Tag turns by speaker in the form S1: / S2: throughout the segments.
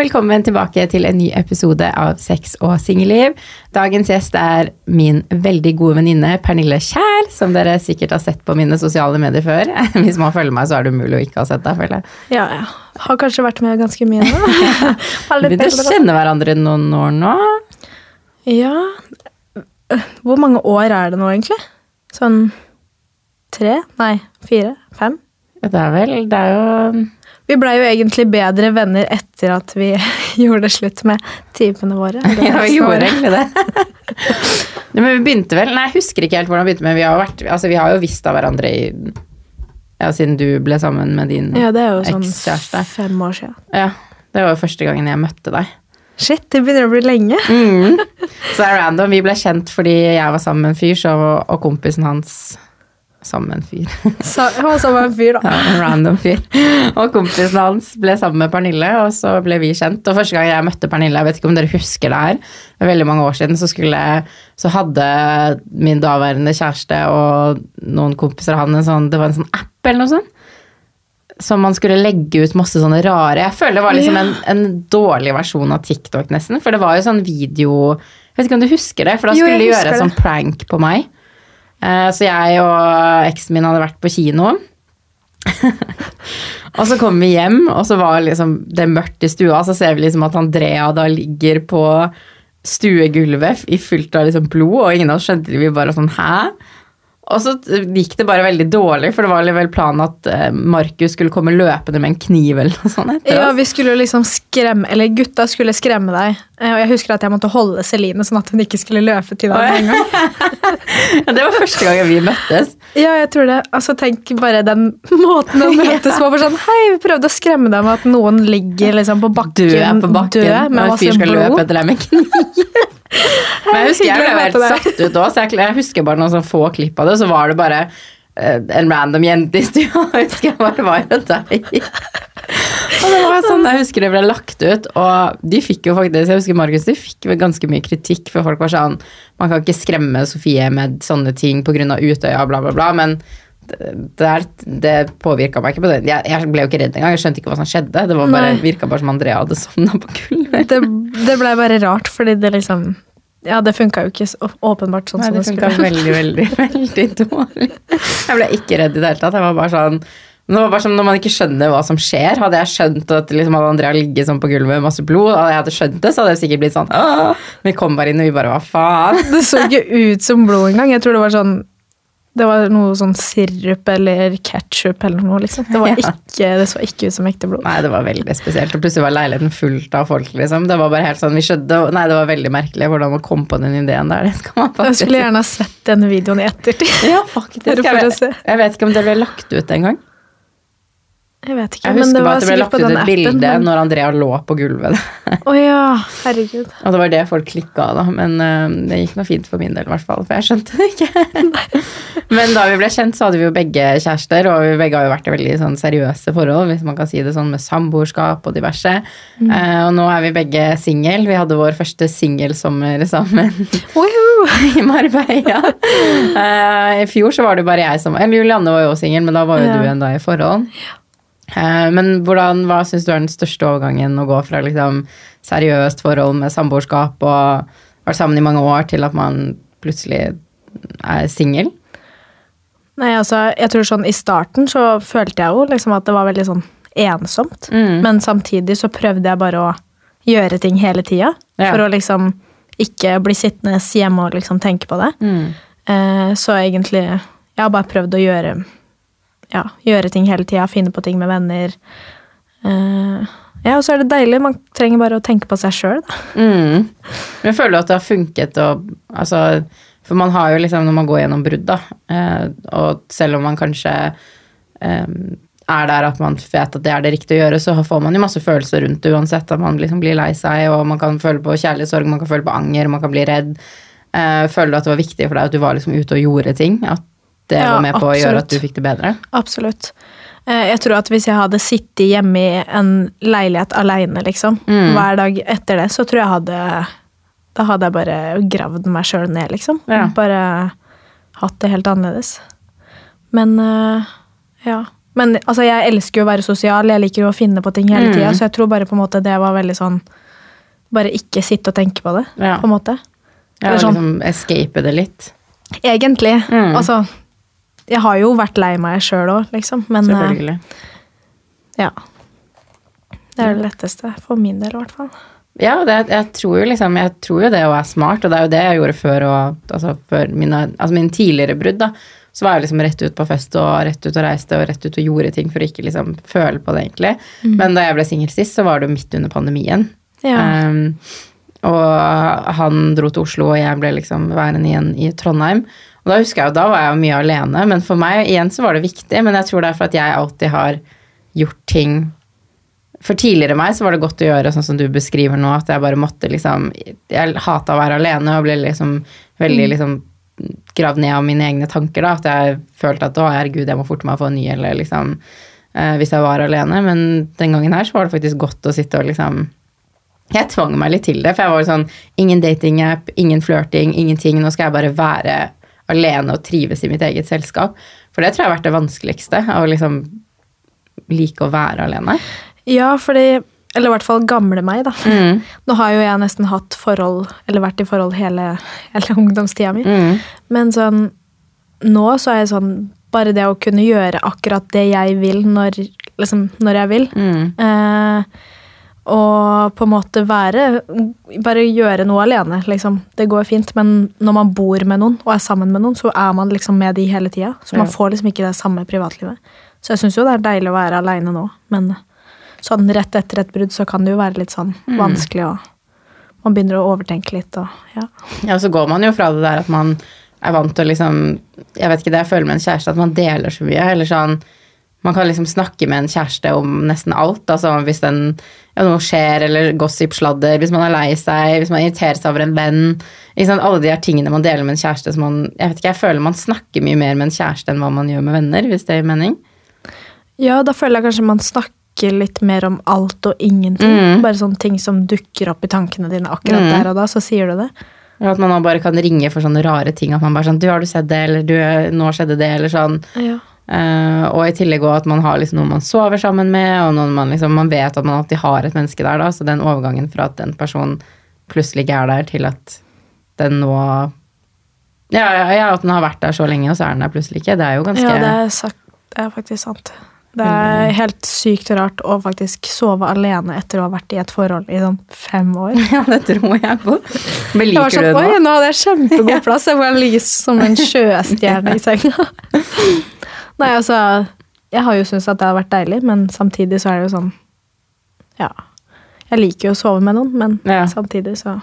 S1: Velkommen tilbake til en ny episode av Sex og singelliv. Dagens gjest er min veldig gode venninne Pernille Kjær, som dere sikkert har sett på mine sosiale medier før. Hvis man følger meg, så er det umulig å ikke ha sett deg, føler jeg.
S2: Ja, ja. Har kanskje vært med ganske mye nå.
S1: Vi begynner å kjenne hverandre noen år nå.
S2: Ja Hvor mange år er det nå, egentlig? Sånn tre? Nei, fire? Fem?
S1: Det er vel Det er jo
S2: Vi blei jo egentlig bedre venner etter at vi gjorde det slutt med typene våre.
S1: Ja, vi gjorde egentlig det. Men vi begynte vel Nei, jeg husker ikke helt hvordan vi begynte, men vi har, vært, altså, vi har jo visst av hverandre i Ja, siden du ble sammen med din
S2: Ja, det er jo sånn fem år siden.
S1: Ja, det var jo første gangen jeg møtte deg.
S2: Shit, det begynner å bli lenge.
S1: Mm. Så det er random. Vi ble kjent fordi jeg var sammen med en fyr, så, og kompisen hans Med en fyr.
S2: Så, han var sammen med en fyr, da.
S1: Ja, en random fyr. Og kompisen hans ble sammen med Pernille, og så ble vi kjent. Og første gang jeg møtte Pernille, jeg vet ikke om dere husker det her, er veldig mange år siden, så, skulle, så hadde min daværende kjæreste og noen kompiser av han en sånn, det var en sånn app eller noe sånt. Som man skulle legge ut masse sånne rare Jeg føler det var liksom en, en dårlig versjon av TikTok, nesten. For det var jo sånn video Jeg vet ikke om du husker det? For da skulle de gjøre
S2: det.
S1: sånn prank på meg. Eh, Så jeg og eksen min hadde vært på kino. og så kom vi hjem, og så var liksom det mørkt i stua. Så ser vi liksom at Andrea da ligger på stuegulvet i fullt av liksom blod, og ingen av oss skjønte det. Vi bare sånn Hæ? Og så gikk det bare veldig dårlig, for det var vel planen at eh, Markus skulle komme løpende med en kniv eller noe sånt etter
S2: Ja, vi skulle liksom skremme Eller gutta skulle skremme deg. Eh, Og jeg husker at jeg måtte holde Celine sånn at hun ikke skulle løpe til deg med en gang.
S1: Ja, det var første gangen vi møttes.
S2: Ja, jeg tror det. Altså, tenk bare den måten å møtes på. For sånn, hei, vi prøvde å skremme deg med at noen ligger liksom på bakken,
S1: Død på bakken,
S2: død
S1: og en fyr skal løpe etter deg med kniv. Men jeg husker jeg ble helt satt ut òg, så jeg, jeg husker bare noen sånn få klipp av det. Så var det bare en random jente i stua. Jeg husker jeg bare var jo deg. Og det var sånn, Jeg husker det ble lagt ut, og de fikk jo faktisk Jeg husker Markus, de fikk ganske mye kritikk, for folk var sånn Man kan ikke skremme Sofie med sånne ting pga. Utøya, bla, bla, bla. Men det, det, påvirka meg ikke på det. Jeg, jeg ble jo ikke redd engang. Jeg skjønte ikke hva som skjedde. Det var bare, virka bare som Andrea hadde sovna på gulvet.
S2: Det, det ble bare rart, fordi det liksom Ja, det funka jo ikke åpenbart sånn
S1: Nei,
S2: som
S1: det
S2: det
S1: funka
S2: skulle.
S1: veldig, veldig, veldig dårlig. Jeg ble ikke redd i det hele tatt. Jeg var bare sånn det var bare som Når man ikke skjønner hva som skjer Hadde jeg skjønt at liksom, hadde Andrea ligget sånn på gulvet med masse blod, hadde jeg hadde skjønt det, så hadde jeg sikkert blitt sånn Åh! Vi kom bare inn, og vi bare Hva faen?
S2: Det så ikke ut som blod engang. Jeg tror det var sånn det var noe sånn sirup eller ketsjup eller noe. liksom. Det, var
S1: Ja.
S2: ikke, det så ikke ut som ekte blod.
S1: Nei, det var veldig spesielt. Og plutselig var leiligheten fullt av folk, liksom. Det var bare helt sånn, vi skjønte, Nei, det var veldig merkelig hvordan man kom på den ideen der. Det skal man
S2: Jeg skulle gjerne ha sett denne videoen i ettertid.
S1: Ja, faktisk. Jeg vet, jeg vet ikke om det ble lagt ut engang.
S2: Jeg vet ikke,
S1: Jeg
S2: men det var
S1: at det ble lagt ut et bilde
S2: men-
S1: når Andrea lå på gulvet.
S2: oh ja, herregud.
S1: Og det var det folk klikka av, da. Men uh, det gikk nå fint for min del, i hvert fall. For jeg skjønte det ikke. Men da vi ble kjent, så hadde vi jo begge kjærester, og vi begge har jo vært i veldig sånn seriøse forhold, hvis man kan si det sånn, med samboerskap og diverse. Eh, og nå er vi begge singel. Vi hadde vår første singelsommer sammen i Marbella. Uh, I fjor så var det bare jeg som Eller Julianne var jo singel, men da var jo
S2: Ja.
S1: du enda i forhold. Eh, Men hvordan, hva syns du er den største overgangen å gå fra liksom seriøst forhold med samboerskap og vært sammen i mange år, til at man plutselig er singel?
S2: Nei, altså, jeg tror sånn I starten så følte jeg jo liksom at det var veldig sånn ensomt.
S1: Mm.
S2: Men samtidig så prøvde jeg bare å gjøre ting hele tida.
S1: Ja.
S2: For å liksom ikke bli sittende hjemme og liksom tenke på det.
S1: Mm.
S2: Eh, så egentlig Jeg har bare prøvd å gjøre ja, gjøre ting hele tida, finne på ting med venner. Uh, ja, og så er det deilig. Man trenger bare å tenke på seg sjøl.
S1: Mm. Men jeg føler at det har funket og altså, For man har jo liksom, når man går gjennom brudd, da, uh, og selv om man kanskje um, er der at man vet at det er det riktige å gjøre, så får man jo masse følelser rundt det uansett. At man liksom blir lei seg, og man kan føle på kjærlighetssorg, man kan føle på anger, man kan bli redd. Uh, føler du at det var viktig for deg at du var liksom ute og gjorde ting? At det
S2: Ja,
S1: var med på å gjøre at du fikk det bedre?
S2: Absolutt. Eh, jeg tror at hvis jeg hadde sittet hjemme i en leilighet aleine liksom,
S1: Mm.
S2: hver dag etter det, så tror jeg hadde Da hadde jeg bare gravd meg sjøl ned, liksom.
S1: Ja.
S2: Bare hatt det helt annerledes. Men eh, ja. Men altså, jeg elsker jo å være sosial, jeg liker jo å finne på ting hele
S1: Mm.
S2: så jeg tror bare på en måte det var veldig sånn Bare ikke sitte og tenke på det,
S1: Ja.
S2: på en måte.
S1: Ja,
S2: Eller sånn.
S1: liksom escape det litt.
S2: Egentlig.
S1: Mm.
S2: Altså Jeg har jo vært lei meg sjøl òg, liksom, men eh,
S1: Selvfølgelig.
S2: ja. Det er det letteste. For min del, i hvert fall.
S1: Ja, det, jeg, tror jo liksom, jeg tror jo det å være smart, og det er jo det jeg gjorde før, og, altså, før mine, altså mine tidligere brudd. da, Så var jeg liksom rett ut på fest og rett ut og reiste og rett ut og gjorde ting for å ikke liksom føle på det, egentlig. Men da jeg ble singel sist, så var det jo midt under pandemien.
S2: Ja.
S1: Um, og han dro til Oslo, og jeg ble liksom værende igjen i Trondheim. Og da husker jeg jo, da var jeg jo mye alene, men for meg igjen så var det viktig. Men jeg tror det er for at jeg alltid har gjort ting For tidligere meg så var det godt å gjøre sånn som du beskriver nå, at jeg bare måtte liksom Jeg hata å være alene og ble liksom veldig liksom gravd ned av mine egne tanker, da. At jeg følte at å, herregud, jeg må forte meg å få en ny, eller liksom eh, Hvis jeg var alene. Men den gangen her så var det faktisk godt å sitte og liksom jeg tvang meg litt til det, for jeg var sånn Ingen datingapp, ingen flørting, ingenting. Nå skal jeg bare være alene og trives i mitt eget selskap. For det tror jeg har vært det vanskeligste. Å liksom like å være alene.
S2: Ja, fordi Eller i hvert fall gamle meg, da.
S1: Mm.
S2: Nå har jo jeg nesten hatt forhold, eller vært i forhold hele, hele ungdomstida mi.
S1: Mm.
S2: Men sånn Nå så er jeg sånn Bare det å kunne gjøre akkurat det jeg vil når, liksom, når jeg vil.
S1: Mm.
S2: Eh, og på en måte være Bare gjøre noe alene, liksom. Det går fint. Men når man bor med noen og er sammen med noen, så er man liksom med de hele tida. Så man får liksom ikke det samme privatlivet. Så jeg syns jo det er deilig å være aleine nå, men sånn rett etter et brudd så kan det jo være litt sånn vanskelig og Man begynner å overtenke litt og ja.
S1: Ja, så går man jo fra det der at man er vant til å liksom Jeg vet ikke det jeg føler med en kjæreste, at man deler så mye. Eller sånn Man kan liksom snakke med en kjæreste om nesten alt. Altså hvis den, ja, noe skjer, eller gossip, sladder, hvis man er lei seg, hvis man irriterer seg over en venn. liksom? Alle de her tingene man deler med en kjæreste som man Jeg vet ikke, jeg føler man snakker mye mer med en kjæreste enn hva man gjør med venner, hvis det gir mening.
S2: ja, da føler jeg kanskje man snakker litt mer om alt og ingenting.
S1: Mm.
S2: Bare sånne ting som dukker opp i tankene dine akkurat
S1: Mm.
S2: der og da, så sier du det.
S1: Eller at man bare kan ringe for sånne rare ting. At man bare sånn Du, har du sett det? Eller du, nå skjedde det? Eller sånn.
S2: Ja.
S1: Eh, og i tillegg også at man har liksom noen man sover sammen med, og noen man liksom Man vet at man alltid har et menneske der, da. Så den overgangen fra at den personen plutselig ikke er der, til at den nå ja, ja, ja, at den har vært der så lenge, og så er den der plutselig ikke. Det er jo ganske
S2: Ja, det er, sagt, det er faktisk sant. Det er helt sykt rart å faktisk sove alene etter å ha vært i et forhold i sånn fem år.
S1: Ja, det tror jeg på. Men liker
S2: sånn,
S1: du det
S2: Oi,
S1: nå?
S2: nå hadde jeg kjempegod plass. Jeg får ligge som en sjøstjerne i senga. Nei, altså Jeg har jo syntes at det har vært deilig, men samtidig så er det jo sånn Ja. Jeg liker jo å sove med noen, men
S1: Ja.
S2: samtidig så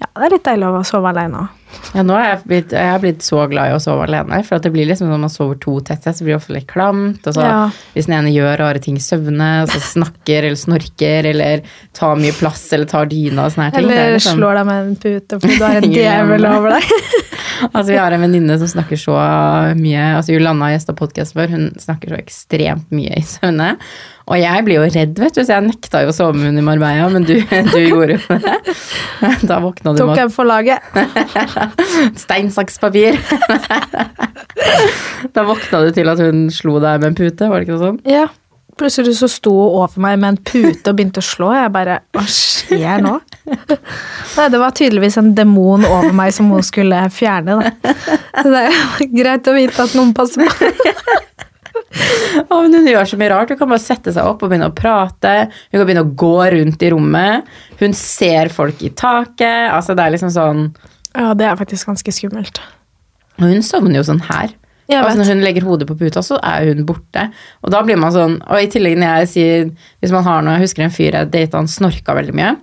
S2: Ja, det er litt deilig å sove alene òg.
S1: Ja, nå er jeg, blitt, jeg er blitt så glad i å sove alene. For det blir liksom når man sover to tette, så blir det ofte litt klamt. Og så
S2: Ja.
S1: hvis den ene gjør rare ting søvne, og så snakker eller snorker eller tar mye plass eller tar dyna og sånne her ting. er
S2: Eller
S1: liksom-
S2: slår deg med en pute fordi du har en djevel over deg.
S1: Altså, vi har en venninne som snakker så mye Altså, Jolanna gjesta podkasten vår, hun snakker så ekstremt mye i søvne. Og jeg blir jo redd, vet du, så jeg nekta jo å sove med henne i Marbella, men du, du gjorde jo det. Da våkna du
S2: Tok
S1: med
S2: en for laget.
S1: stein, saks, papir. Da våkna du til at hun slo deg med en pute, var det ikke noe sånt?
S2: Ja. Plutselig så sto hun over meg med en pute og begynte å slå. Jeg bare Hva skjer nå? Nei, det var tydeligvis en demon over meg som hun skulle fjerne. Da. Så det er greit å vite at noen passer på.
S1: Å, men hun gjør så mye rart. Hun kan bare sette seg opp og begynne å prate. Hun kan begynne å gå rundt i rommet. Hun ser folk i taket. Altså, det er liksom sånn
S2: Ja, det er faktisk ganske skummelt.
S1: Og hun sovner jo sånn her. Altså, når hun legger hodet på puta, så er hun borte. Og da blir man sånn Og i tillegg når jeg sier Hvis man har noe Jeg husker en fyr jeg data, han snorka veldig mye.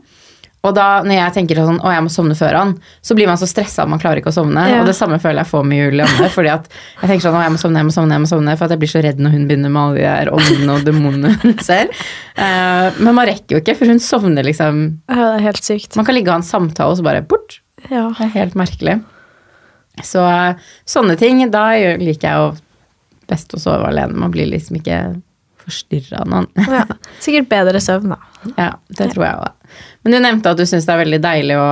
S1: Og da når jeg tenker sånn Å, jeg må sovne før han, så blir man så stressa at man klarer ikke å sovne.
S2: Ja.
S1: Og det samme føler jeg får med Julianne. fordi at jeg tenker sånn Å, jeg må sovne, jeg må sovne, jeg må sovne. For at jeg blir så redd når hun begynner med alle de der åndene og demonene hun ser. Uh, men man rekker jo ikke, for hun sovner liksom
S2: Ja, det er helt sykt.
S1: Man kan ligge og ha en samtale, og så bare bort.
S2: Ja.
S1: Det er helt merkelig. Så sånne ting, da liker jeg jo best å sove alene. Man blir liksom ikke forstyrra av noen.
S2: ja. Sikkert bedre søvn, da.
S1: ja, det tror jeg òg. Men du nevnte at du syns det er veldig deilig å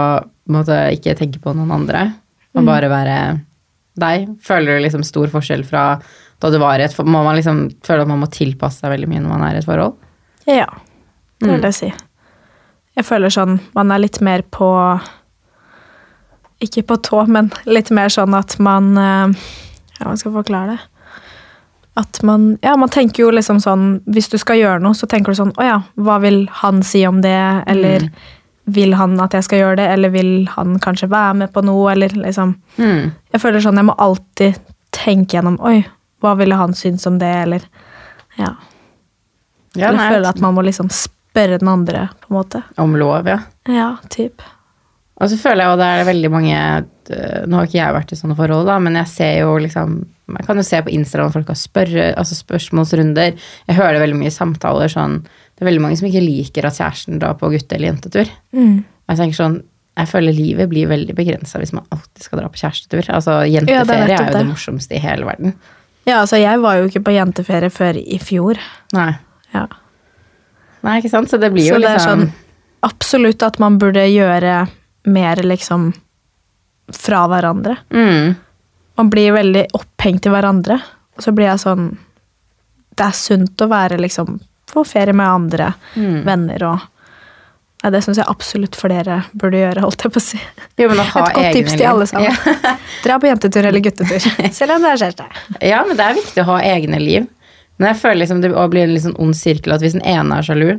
S1: måtte, ikke tenke på noen andre. Og bare være deg. Føler du liksom stor forskjell fra da du var i et forhold? Må man liksom føle at man må tilpasse seg veldig mye når man er i et forhold?
S2: Ja, det
S1: Mm.
S2: vil jeg si. Jeg føler sånn Man er litt mer på Ikke på tå, men litt mer sånn at man eh, Ja, hva skal jeg forklare det? At man Ja, man tenker jo liksom sånn Hvis du skal gjøre noe, så tenker du sånn Å ja, hva vil han si om det? Eller
S1: Mm.
S2: vil han at jeg skal gjøre det? Eller vil han kanskje være med på noe? Eller liksom
S1: Mm.
S2: Jeg føler sånn Jeg må alltid tenke gjennom Oi, hva ville han synes om det? Eller Ja.
S1: Ja,
S2: Eller
S1: nei,
S2: føle at man må liksom spørre den andre, på en måte.
S1: Om lov, ja.
S2: Ja, typ.
S1: Og så føler jeg jo det er veldig mange øh, Nå har ikke jeg vært i sånne forhold, da, men jeg ser jo liksom Jeg kan jo se på Instagram folk har spørre, altså spørsmålsrunder. Jeg hører veldig mye samtaler sånn Det er veldig mange som ikke liker at kjæresten drar på gutte- eller jentetur.
S2: Mm.
S1: Jeg tenker sånn jeg føler livet blir veldig begrensa hvis man alltid skal dra på kjærestetur. Altså,
S2: Ja, er
S1: Jenteferie er, jo det morsomste i hele verden.
S2: Ja, altså jeg var jo ikke på jenteferie før i fjor.
S1: Nei.
S2: Ja.
S1: Nei, ikke sant? Så det blir jo
S2: Så det er
S1: liksom
S2: sånn absolutt at man burde gjøre mer liksom fra hverandre.
S1: mm,
S2: Man blir veldig opphengt i hverandre. Og så blir jeg sånn Det er sunt å være liksom på ferie med andre
S1: mm.
S2: venner og Nei, det syns jeg absolutt flere burde gjøre, holdt jeg på å si.
S1: Jo, men å ha
S2: Et godt tips til alle sammen.
S1: Ja.
S2: Dra på jentetur eller guttetur. Selv om det er kjæreste.
S1: Ja, men det er viktig å ha egne liv. Men jeg føler liksom det blir en sånn ond sirkel at hvis den ene er sjalu,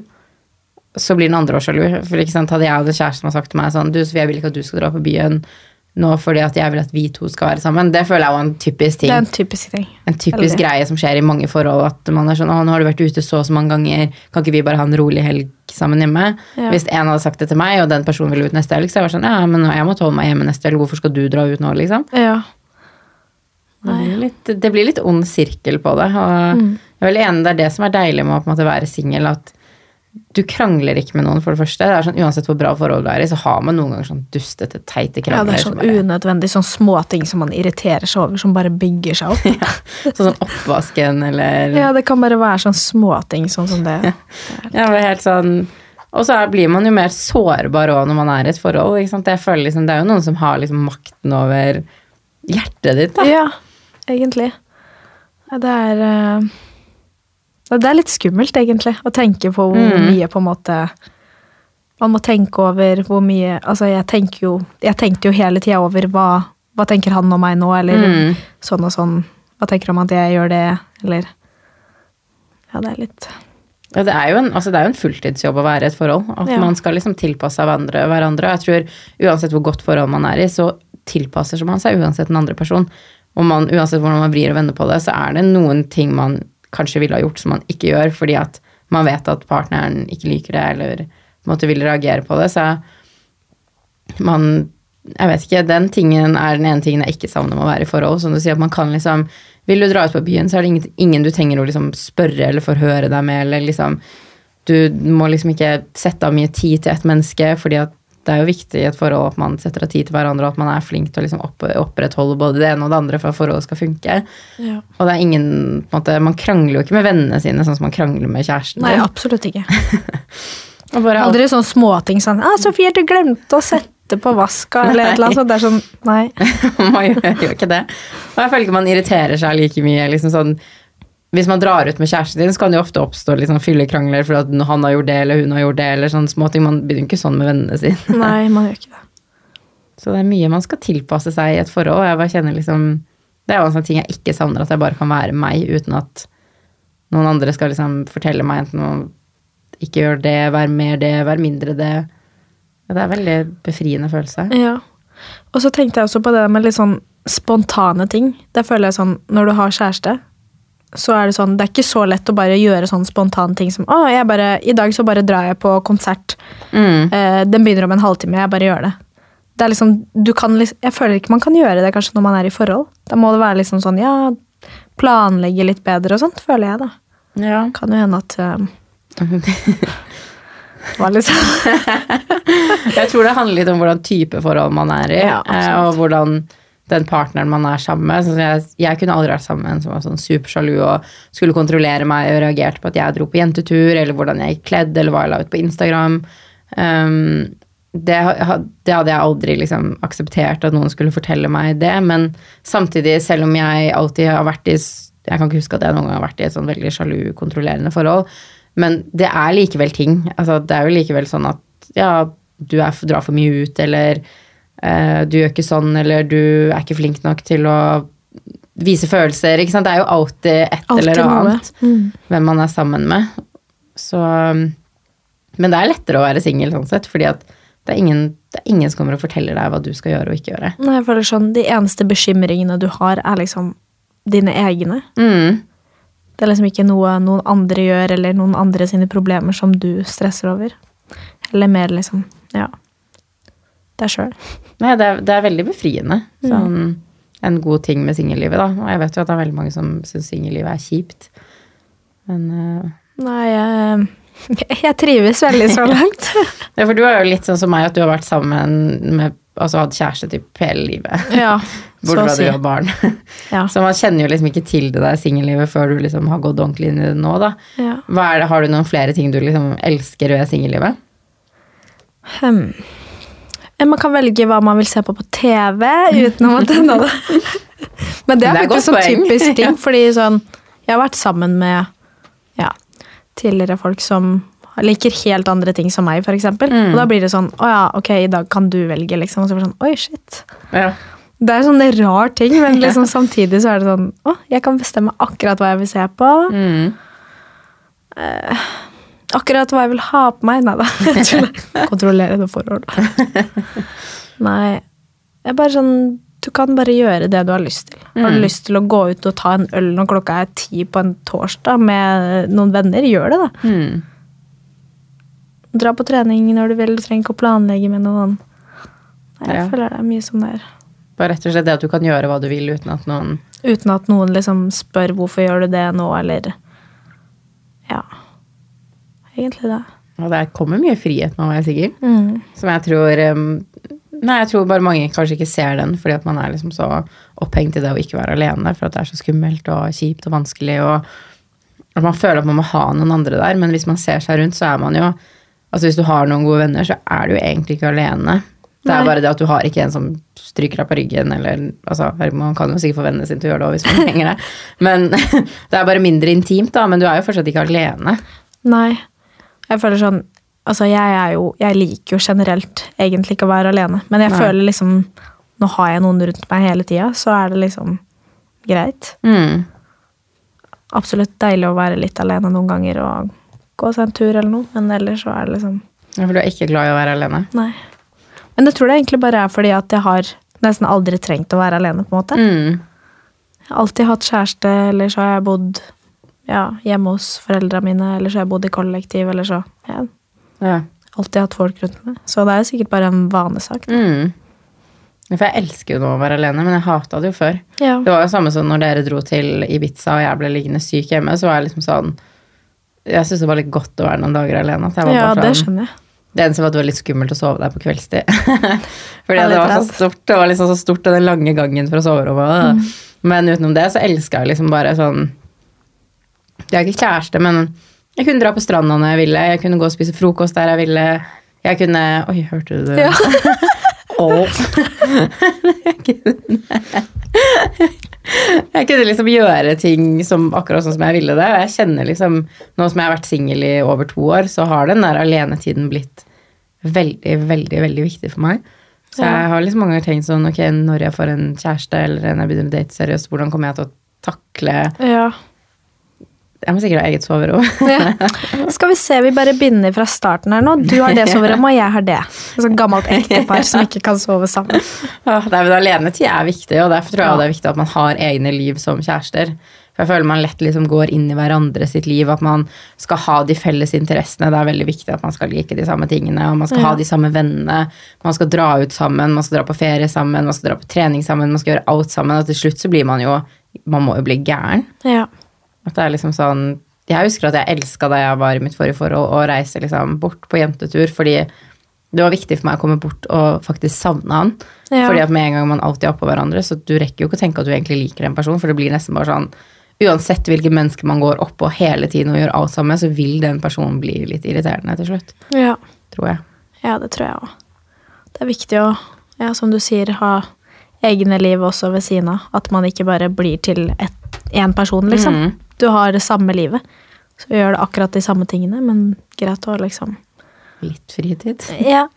S1: så blir den andre også sjalu. For ikke sant, Hadde jeg en kjæreste som har sagt til meg sånn Du, Sofie, jeg vil ikke at du skal dra på byen nå fordi at jeg vil at vi to skal være sammen. Det føler jeg var en typisk ting.
S2: Det er en typisk ting.
S1: En typisk
S2: Eller.
S1: greie som skjer i mange forhold. At man er sånn Å, nå har du vært ute så og så mange ganger. Kan ikke vi bare ha en rolig helg sammen hjemme?
S2: Ja.
S1: Hvis en hadde sagt det til meg, og den personen ville ut neste helg, så jeg var sånn Ja, men jeg må holde meg hjemme neste helg. Hvorfor skal du dra ut nå, liksom?
S2: Ja.
S1: Det blir, litt, det blir litt ond sirkel på det. Og
S2: Mm.
S1: jeg er veldig enig, det er det som er deilig med å måte være singel. At du krangler ikke med noen, for det første. Det er sånn, Uansett hvor bra forhold du er i, så har man noen ganger sånn dustete, teite krangler.
S2: ja, det er sånn
S1: bare-
S2: unødvendig sånn småting som man irriterer seg over, som bare bygger seg opp.
S1: Sånn oppvasken eller
S2: Ja, det kan bare være sånn småting sånn som det.
S1: Ja, det er helt sånn Og så er- blir man jo mer sårbar òg når man er i et forhold. Ikke sant? Jeg føler liksom, Det er jo noen som har liksom makten over hjertet ditt. da.
S2: Ja, egentlig. Det er eh, Det er litt skummelt, egentlig, å tenke på hvor
S1: Mm.
S2: mye på en måte Man må tenke over hvor mye Altså, jeg tenker jo Jeg tenkte jo hele tida over hva, hva tenker han om meg nå, eller
S1: Mm.
S2: sånn og sånn. Hva tenker han om at jeg gjør det, eller Ja, det er litt
S1: Ja, det er jo en, altså det er jo en fulltidsjobb å være i et forhold. At
S2: Ja.
S1: man skal liksom tilpasse seg hverandre. hverandre. Jeg tror uansett hvor godt forhold man er i, så tilpasser man seg uansett den andre person. Og man, uansett hvordan man vrir og vender på det, så er det noen ting man kanskje ville ha gjort som man ikke gjør, fordi at man vet at partneren ikke liker det, eller på en måte vil reagere på det. Så man Jeg vet ikke, den tingen er den ene tingen jeg ikke savner med å være i forhold. Som du sier, at man kan liksom Vil du dra ut på byen, så er det ingen, ingen du trenger å liksom spørre eller forhøre deg med, eller liksom Du må liksom ikke sette av mye tid til et menneske, fordi at det er jo viktig i et forhold at man setter av tid til hverandre, og at man er flink til å liksom opp, opprettholde både det ene og det andre for at forholdet skal funke.
S2: ja.
S1: Og det er ingen på en måte, Man krangler jo ikke med vennene sine sånn som man krangler med kjæresten
S2: Nei, absolutt ikke.
S1: Og bare
S2: Aldri sånne småting sånn ah, 'Sofie, du glemte å sette på vaska', eller et eller annet sånt. Det er sånn Nei.
S1: man gjør jo ikke det. Og jeg føler ikke man irriterer seg like mye. Liksom sånn, hvis man drar ut med kjæresten din, så kan det jo ofte oppstå liksom fyllekrangler for at han har gjort det, eller hun har gjort det, eller sånne småting. Man begynner ikke sånn med vennene sine.
S2: Nei, man gjør ikke det.
S1: Så det er mye man skal tilpasse seg i et forhold. Jeg bare kjenner liksom, Det er jo en sånn ting jeg ikke savner, at jeg bare kan være meg uten at noen andre skal liksom fortelle meg enten å ikke gjøre det, være mer det, være mindre det. Det er en veldig befriende følelse.
S2: Ja. Og så tenkte jeg også på det med litt sånn spontane ting. Det føler jeg sånn, når du har kjæreste, så er det sånn, det er ikke så lett å bare gjøre sånne spontane ting som å, jeg bare, i dag så bare drar jeg på konsert.
S1: Mm.
S2: Uh, den begynner om en halvtime, jeg bare gjør det. Det er liksom, du kan liksom, jeg føler ikke man kan gjøre det kanskje når man er i forhold. Da må det være liksom sånn, ja, planlegge litt bedre og sånt, føler jeg da.
S1: Ja.
S2: Kan jo hende at uh, liksom
S1: Jeg tror det handler litt om hvordan type forhold man er i,
S2: Ja,
S1: eh, og hvordan den partneren man er sammen med. Sånn jeg, jeg kunne aldri vært sammen med en som var sånn supersjalu og skulle kontrollere meg og reagerte på at jeg dro på jentetur, eller hvordan jeg gikk kledd, eller hva jeg la ut på Instagram. Um, det, det hadde jeg aldri liksom akseptert at noen skulle fortelle meg det, men samtidig, selv om jeg alltid har vært i Jeg kan ikke huske at jeg noen gang har vært i et sånn veldig sjalu, kontrollerende forhold. Men det er likevel ting. Altså, det er jo likevel sånn at ja, du er, drar for mye ut, eller du gjør ikke sånn, eller du er ikke flink nok til å vise følelser. Ikke sant? Det er jo alltid et
S2: Alltid
S1: eller
S2: annet
S1: annet hvem man er sammen med. Så Men det er lettere å være singel sånn sett, fordi at det er, ingen, det er ingen som kommer og forteller deg hva du skal gjøre og ikke gjøre.
S2: Nei, for det er sånn, De eneste bekymringene du har, er liksom dine egne.
S1: Mm.
S2: Det er liksom ikke noe noen andre gjør, eller noen andre sine problemer som du stresser over. Eller mer liksom Ja. Deg sjøl.
S1: Nei, det er, det er veldig befriende. Sånn, en god ting med singellivet, da. Og jeg vet jo at det er veldig mange som syns singellivet er kjipt. Men uh...
S2: Nei, jeg, jeg trives veldig så langt.
S1: ja, For du er jo litt sånn som meg, at du har vært sammen med Altså hatt kjæreste typ hele livet.
S2: ja,
S1: Bortsett fra
S2: si.
S1: du har barn.
S2: Ja.
S1: Så man kjenner jo liksom ikke til det der singellivet før du liksom har gått ordentlig inn i det nå, da.
S2: Ja.
S1: Det, har du noen flere ting du liksom elsker ved singellivet?
S2: Hmm. Eh, Man kan velge hva man vil se på på TV, uten å måtte nå det. Men det er
S1: Det er
S2: faktisk sånn typisk ting, fordi sånn Jeg har vært sammen med ja, tidligere folk som liker helt andre ting som meg, f.eks.
S1: Mm.
S2: Og da blir det sånn Å ja, ok, i dag kan du velge, liksom. Og så blir det sånn Oi, shit.
S1: Ja.
S2: Det er sånne rar ting, men liksom samtidig så er det sånn Å, jeg kan bestemme akkurat hva jeg vil se på.
S1: Mm.
S2: Akkurat hva jeg vil ha på meg. Nei da. Kontrollere. Kontrollerende forhold. Nei. Jeg er bare sånn Du kan bare gjøre det du har lyst til. Har du lyst til å gå ut og ta en øl når klokka er ti på en torsdag med noen venner, gjør det, da.
S1: Mm.
S2: Dra på trening når du vil. Du trenger ikke å planlegge med noen. Nei, jeg
S1: Ja.
S2: føler det er mye som det er.
S1: Bare rett og slett det at du kan gjøre hva du vil uten at noen
S2: Uten at noen liksom spør hvorfor gjør du det nå, eller Ja. Egentlig det.
S1: Og det kommer mye frihet nå er jeg sikker.
S2: Mm.
S1: Som jeg tror Nei, jeg tror bare mange kanskje ikke ser den, fordi at man er liksom så opphengt i det å ikke være alene, for at det er så skummelt og kjipt og vanskelig, og at man føler at man må ha noen andre der. Men hvis man ser seg rundt, så er man jo Altså hvis du har noen gode venner, så er du jo egentlig ikke alene. Det er
S2: Nei.
S1: bare det at du har ikke en som stryker deg på ryggen, eller altså, Man kan jo sikkert få vennene sine til å gjøre det òg hvis man trenger det. Men det er bare mindre intimt, da. Men du er jo fortsatt ikke alene.
S2: Nei. Jeg føler sånn Altså, jeg er jo Jeg liker jo generelt egentlig ikke å være alene, men jeg
S1: Nei.
S2: føler liksom Nå har jeg noen rundt meg hele tida, så er det liksom greit.
S1: Mm.
S2: Absolutt deilig å være litt alene noen ganger og gå seg en tur eller noe, men ellers så er det liksom
S1: Ja, For du er ikke glad i å være alene?
S2: Nei. Men jeg tror det egentlig bare er fordi at jeg har nesten aldri trengt å være alene, på en måte.
S1: Mm.
S2: Jeg har alltid hatt kjæreste, eller så har jeg bodd ja, hjemme hos foreldra mine, eller så har jeg bodd i kollektiv, eller så ja.
S1: Ja.
S2: alltid hatt folk rundt meg. Så det er sikkert bare en vanesak.
S1: Mm. For jeg elsker jo nå å være alene, men jeg hata det jo før.
S2: Ja.
S1: Det var jo samme som når dere dro til Ibiza og jeg ble liggende syk hjemme, så var jeg liksom sånn Jeg syntes det var litt godt å være noen dager alene.
S2: Ja,
S1: bare
S2: det
S1: sånn,
S2: skjønner jeg.
S1: det eneste var at det var litt skummelt å sove der på kveldstid. Fordi det var så stort. Det var liksom så stort, den lange gangen fra soverommet.
S2: Mm.
S1: Men utenom det så elska jeg liksom bare sånn Jeg er ikke kjæreste, men jeg kunne dra på stranda når jeg ville. Jeg kunne gå og spise frokost der jeg ville. Jeg kunne Oi, hørte du det?
S2: Ja.
S1: Jeg, kunne, jeg kunne liksom gjøre ting som, akkurat sånn som jeg ville det. Og jeg kjenner liksom Nå som jeg har vært singel i over to år, så har den der alenetiden blitt veldig, veldig, veldig viktig for meg. Så jeg har liksom mange ganger tenkt sånn Ok, når jeg får en kjæreste eller når jeg begynner å date seriøst, hvordan kommer jeg til å takle
S2: Ja.
S1: Jeg må sikkert ha eget soverom.
S2: Ja. Skal vi se, vi bare begynner fra starten her nå. Du har det soverommet, og jeg har det. Et sånt gammelt ektepar som ikke kan sove sammen.
S1: Det er men Alenetid er viktig, og derfor tror jeg
S2: Ja.
S1: det er viktig at man har egne liv som kjærester. For jeg føler man lett liksom går inn i hverandre sitt liv, at man skal ha de felles interessene. Det er veldig viktig at man skal like de samme tingene, og man skal
S2: Ja.
S1: ha de samme vennene. Man skal dra ut sammen, man skal dra på ferie sammen, man skal dra på trening sammen, man skal gjøre alt sammen. Og til slutt så blir man jo Man må jo bli gæren.
S2: Ja.
S1: At det er liksom sånn Jeg husker at jeg elska da jeg var i mitt forrige forhold, å reise liksom bort på jentetur, fordi det var viktig for meg å komme bort og faktisk savne han.
S2: Ja.
S1: Fordi at med en gang man alltid er oppå hverandre, så du rekker jo ikke å tenke at du egentlig liker en person, for det blir nesten bare sånn Uansett hvilke mennesker man går oppå hele tiden og gjør alt sammen så vil den personen bli litt irriterende til slutt.
S2: ja.
S1: Tror jeg.
S2: Ja, det tror jeg òg. Det er viktig å, ja, som du sier, ha egne liv også ved siden av. At man ikke bare blir til én person, liksom.
S1: Mm.
S2: Du har det samme livet. Så gjør det akkurat de samme tingene, men greit å liksom
S1: Litt fritid.
S2: Ja.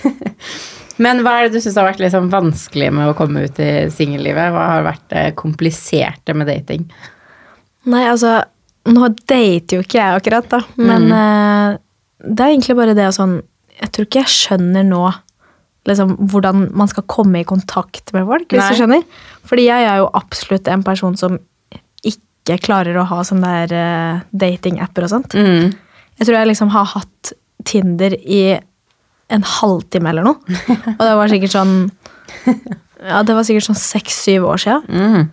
S1: Men hva er det du syns har vært liksom vanskelig med å komme ut i singellivet? Hva har vært det kompliserte med dating?
S2: Nei, altså Nå dater jo ikke jeg akkurat, da. Men eh, det er egentlig bare det å sånn Jeg tror ikke jeg skjønner nå liksom, hvordan man skal komme i kontakt med folk, hvis
S1: Nei.
S2: du skjønner. Fordi jeg er jo absolutt en person som ikke klarer å ha sånne der eh, datingapper og sånt.
S1: Mm.
S2: Jeg tror jeg liksom har hatt Tinder i en halvtime eller noe. Og det var sikkert sånn Ja, det var sikkert sånn seks-syv år siden.
S1: Mm.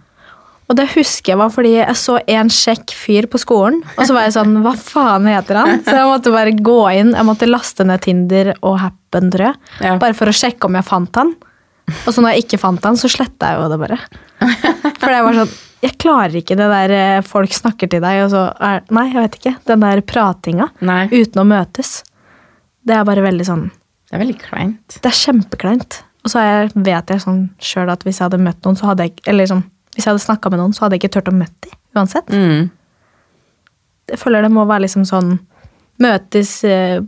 S2: Og det husker jeg var fordi jeg så en kjekk fyr på skolen, og så var jeg sånn Hva faen heter han? Så jeg måtte bare gå inn, jeg måtte laste ned Tinder og Happen, tror jeg.
S1: Ja.
S2: Bare for å sjekke om jeg fant han. Og så når jeg ikke fant han, så sletta jeg jo det bare. For det var sånn Jeg klarer ikke det der eh, folk snakker til deg, og så er Nei, jeg vet ikke. Den der pratinga
S1: Nei.
S2: uten å møtes. Det er bare veldig sånn
S1: Det er veldig kleint.
S2: Det er kjempekleint. Og så jeg, vet jeg sånn sjøl at hvis jeg hadde møtt noen, så hadde jeg Eller sånn, hvis jeg hadde snakka med noen, så hadde jeg ikke turt å møte dem uansett.
S1: Mm.
S2: Jeg føler det må være liksom sånn Møtes eh,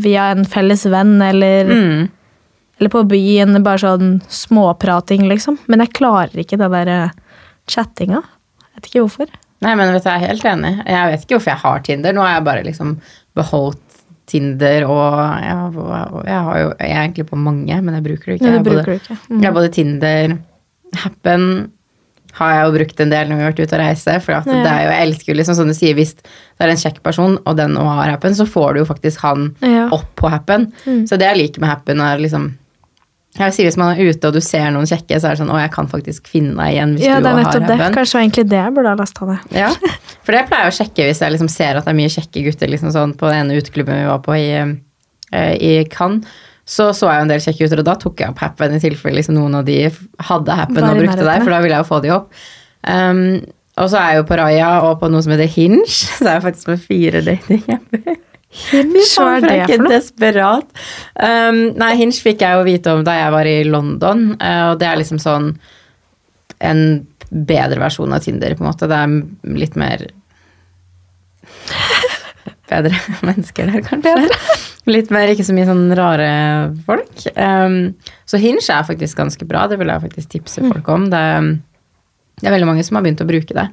S2: via en felles venn, eller,
S1: Mm.
S2: eller på byen. Bare sånn småprating, liksom. Men jeg klarer ikke det der eh, chattinga. Jeg vet ikke hvorfor.
S1: Nei, men vet du, jeg er helt enig. Jeg vet ikke hvorfor jeg har Tinder. Nå har jeg bare liksom beholdt Tinder, og jeg, jeg har jo jeg er egentlig på mange, men jeg bruker det ikke.
S2: Nei,
S1: Jeg
S2: du
S1: har både,
S2: ikke. Mm.
S1: Jeg har både Tinder, Happen har jeg jo brukt en del når vi har vært ute og reise. For at
S2: Ja.
S1: det er jo, jeg elsker jo liksom sånn du sier, hvis det er en kjekk person, og den også har Happen, så får du jo faktisk han
S2: Ja.
S1: opp på Happen.
S2: Mm.
S1: Så det jeg liker med Happen, er liksom jeg vil si Hvis man er ute og du ser noen kjekke, så er det sånn Å, jeg kan faktisk finne deg igjen hvis
S2: Ja,
S1: du
S2: det
S1: også har
S2: nettopp det. Kanskje det egentlig det jeg burde ha lasta ned.
S1: Ja, for det pleier jeg å sjekke hvis jeg liksom ser at det er mye kjekke gutter liksom sånn, på den ene uteklubben vi var på i, eh, i Cannes. Så så jeg jo en del kjekke gutter, og da tok jeg opp Happen i tilfelle liksom noen av de hadde Happen og brukte deg, for da ville jeg jo få de opp. Um, og så er jeg jo på Raya og på noe som heter Hinge, så er jeg faktisk på fire datingapper.
S2: Hinge, hva er det for noe?
S1: desperat. Um, nei, Hinge fikk jeg jo vite om da jeg var i London, eh, og det er liksom sånn en bedre versjon av Tinder, på en måte. Det er litt mer Bedre mennesker der, kanskje. Litt mer, ikke så mye sånn rare folk. Um, så Hinge er faktisk ganske bra, det vil jeg faktisk tipse folk om. Det, det er veldig mange som har begynt å bruke det.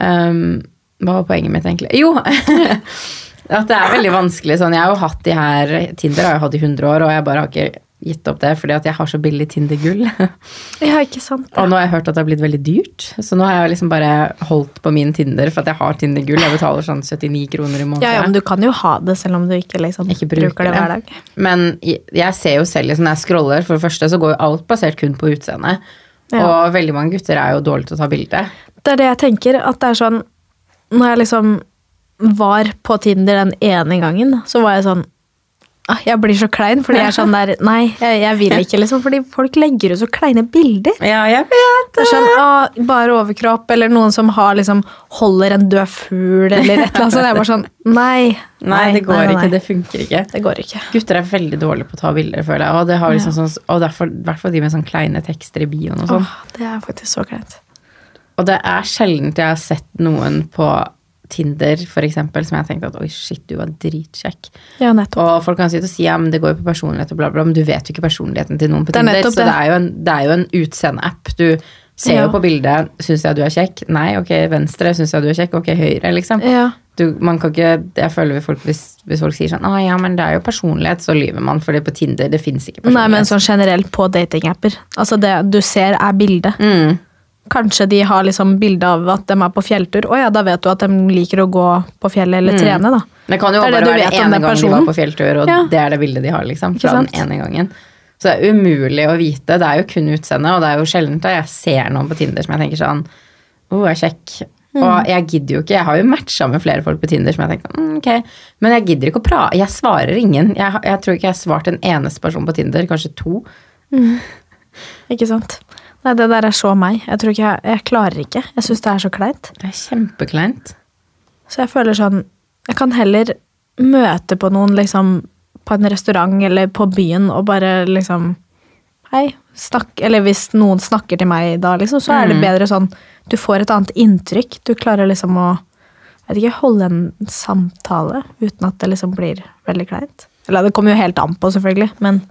S1: Um, hva var poenget mitt, egentlig? Jo! At det er veldig vanskelig sånn. Jeg har jo hatt de her Tinder har jeg hatt i 100 år, og jeg bare har ikke gitt opp det fordi at jeg har så billig Tinder-gull.
S2: Ja, ikke sant.
S1: Og nå har jeg hørt at det har blitt veldig dyrt, så nå har jeg liksom bare holdt på min Tinder for at jeg har Tinder-gull. Jeg betaler sånn 79 kroner i måneden.
S2: Ja, ja, men du kan jo ha det selv om du ikke, liksom,
S1: Ikke bruker
S2: bruker det hver dag.
S1: Men jeg ser jo selv liksom, når jeg scroller, for det første så går jo alt basert kun på utseende.
S2: Ja.
S1: Og veldig mange gutter er jo dårlige til å ta bilde.
S2: Det er det jeg tenker, at det er sånn Når jeg liksom var på Tinder den ene gangen, så var jeg sånn ah, Jeg blir så klein, fordi jeg er sånn der Nei, jeg, jeg vil ikke, liksom. Fordi folk legger ut så kleine bilder.
S1: Ja, jeg vet
S2: Det er sånn, ah, Bare overkropp, eller noen som har liksom holder en død fugl, eller et eller annet sånt. Jeg bare sånn Nei.
S1: Nei, det går
S2: nei, nei.
S1: ikke. Det funker ikke.
S2: Det går ikke.
S1: Gutter er veldig dårlige på å ta bilder, føler jeg. Og, det har liksom sånn, og derfor, derfor de med sånn kleine tekster i bioen og sånn.
S2: Åh, det er faktisk så kleint.
S1: Og det er sjelden jeg har sett noen på Tinder, for eksempel, som jeg tenkte at oi, shit, du var dritkjekk.
S2: Ja.
S1: Og folk kan sitte og si ja, men det går jo på personlighet og bla, bla, men du vet jo ikke personligheten til noen på
S2: er
S1: Tinder.
S2: nettopp
S1: Så det
S2: det.
S1: er jo en, det er jo en utseendeapp. Du ser
S2: Ja.
S1: jo på bildet, syns jeg du er kjekk? Nei, ok, venstre, syns jeg du er kjekk? Ok, høyre, liksom.
S2: Ja.
S1: Du, man kan ikke, jeg føler vi folk, hvis, hvis folk sier sånn Å ja, men det er jo personlighet, så lyver man. For på Tinder det fins ikke personlighet.
S2: Nei, men sånn generelt på datingapper. Altså det du ser, er bildet.
S1: mm.
S2: Kanskje de har liksom bilde av at de er på fjelltur. Å ja, da vet du at de liker å gå på fjellet eller trene, da.
S1: Det kan jo
S2: Det det
S1: bare være
S2: om
S1: ene
S2: den
S1: gangen de var på fjelltur, og
S2: Ja.
S1: det er det bildet de har, liksom. Fra den ene gangen. Så det er umulig å vite. Det er jo kun utseendet, og det er jo sjelden at jeg ser noen på Tinder som jeg tenker sånn Å, oh, er kjekk.
S2: Mm.
S1: Og jeg gidder jo ikke. Jeg har jo matcha med flere folk på Tinder som jeg tenker mm, ok, men jeg gidder ikke å prate. Jeg svarer ingen. Jeg, jeg tror ikke jeg har svart en eneste person på Tinder, kanskje to.
S2: Ikke sant? Nei, det der er så meg. Jeg tror ikke jeg, jeg klarer ikke. Jeg syns det er så kleint.
S1: Det er kjempekleint.
S2: Så jeg føler sånn Jeg kan heller møte på noen liksom på en restaurant eller på byen og bare liksom hei, snakk, eller hvis noen snakker til meg da, liksom, så er det
S1: Mm.
S2: bedre sånn Du får et annet inntrykk. Du klarer liksom å jeg vet ikke, holde en samtale uten at det liksom blir veldig kleint. Eller det kommer jo helt an på, selvfølgelig, men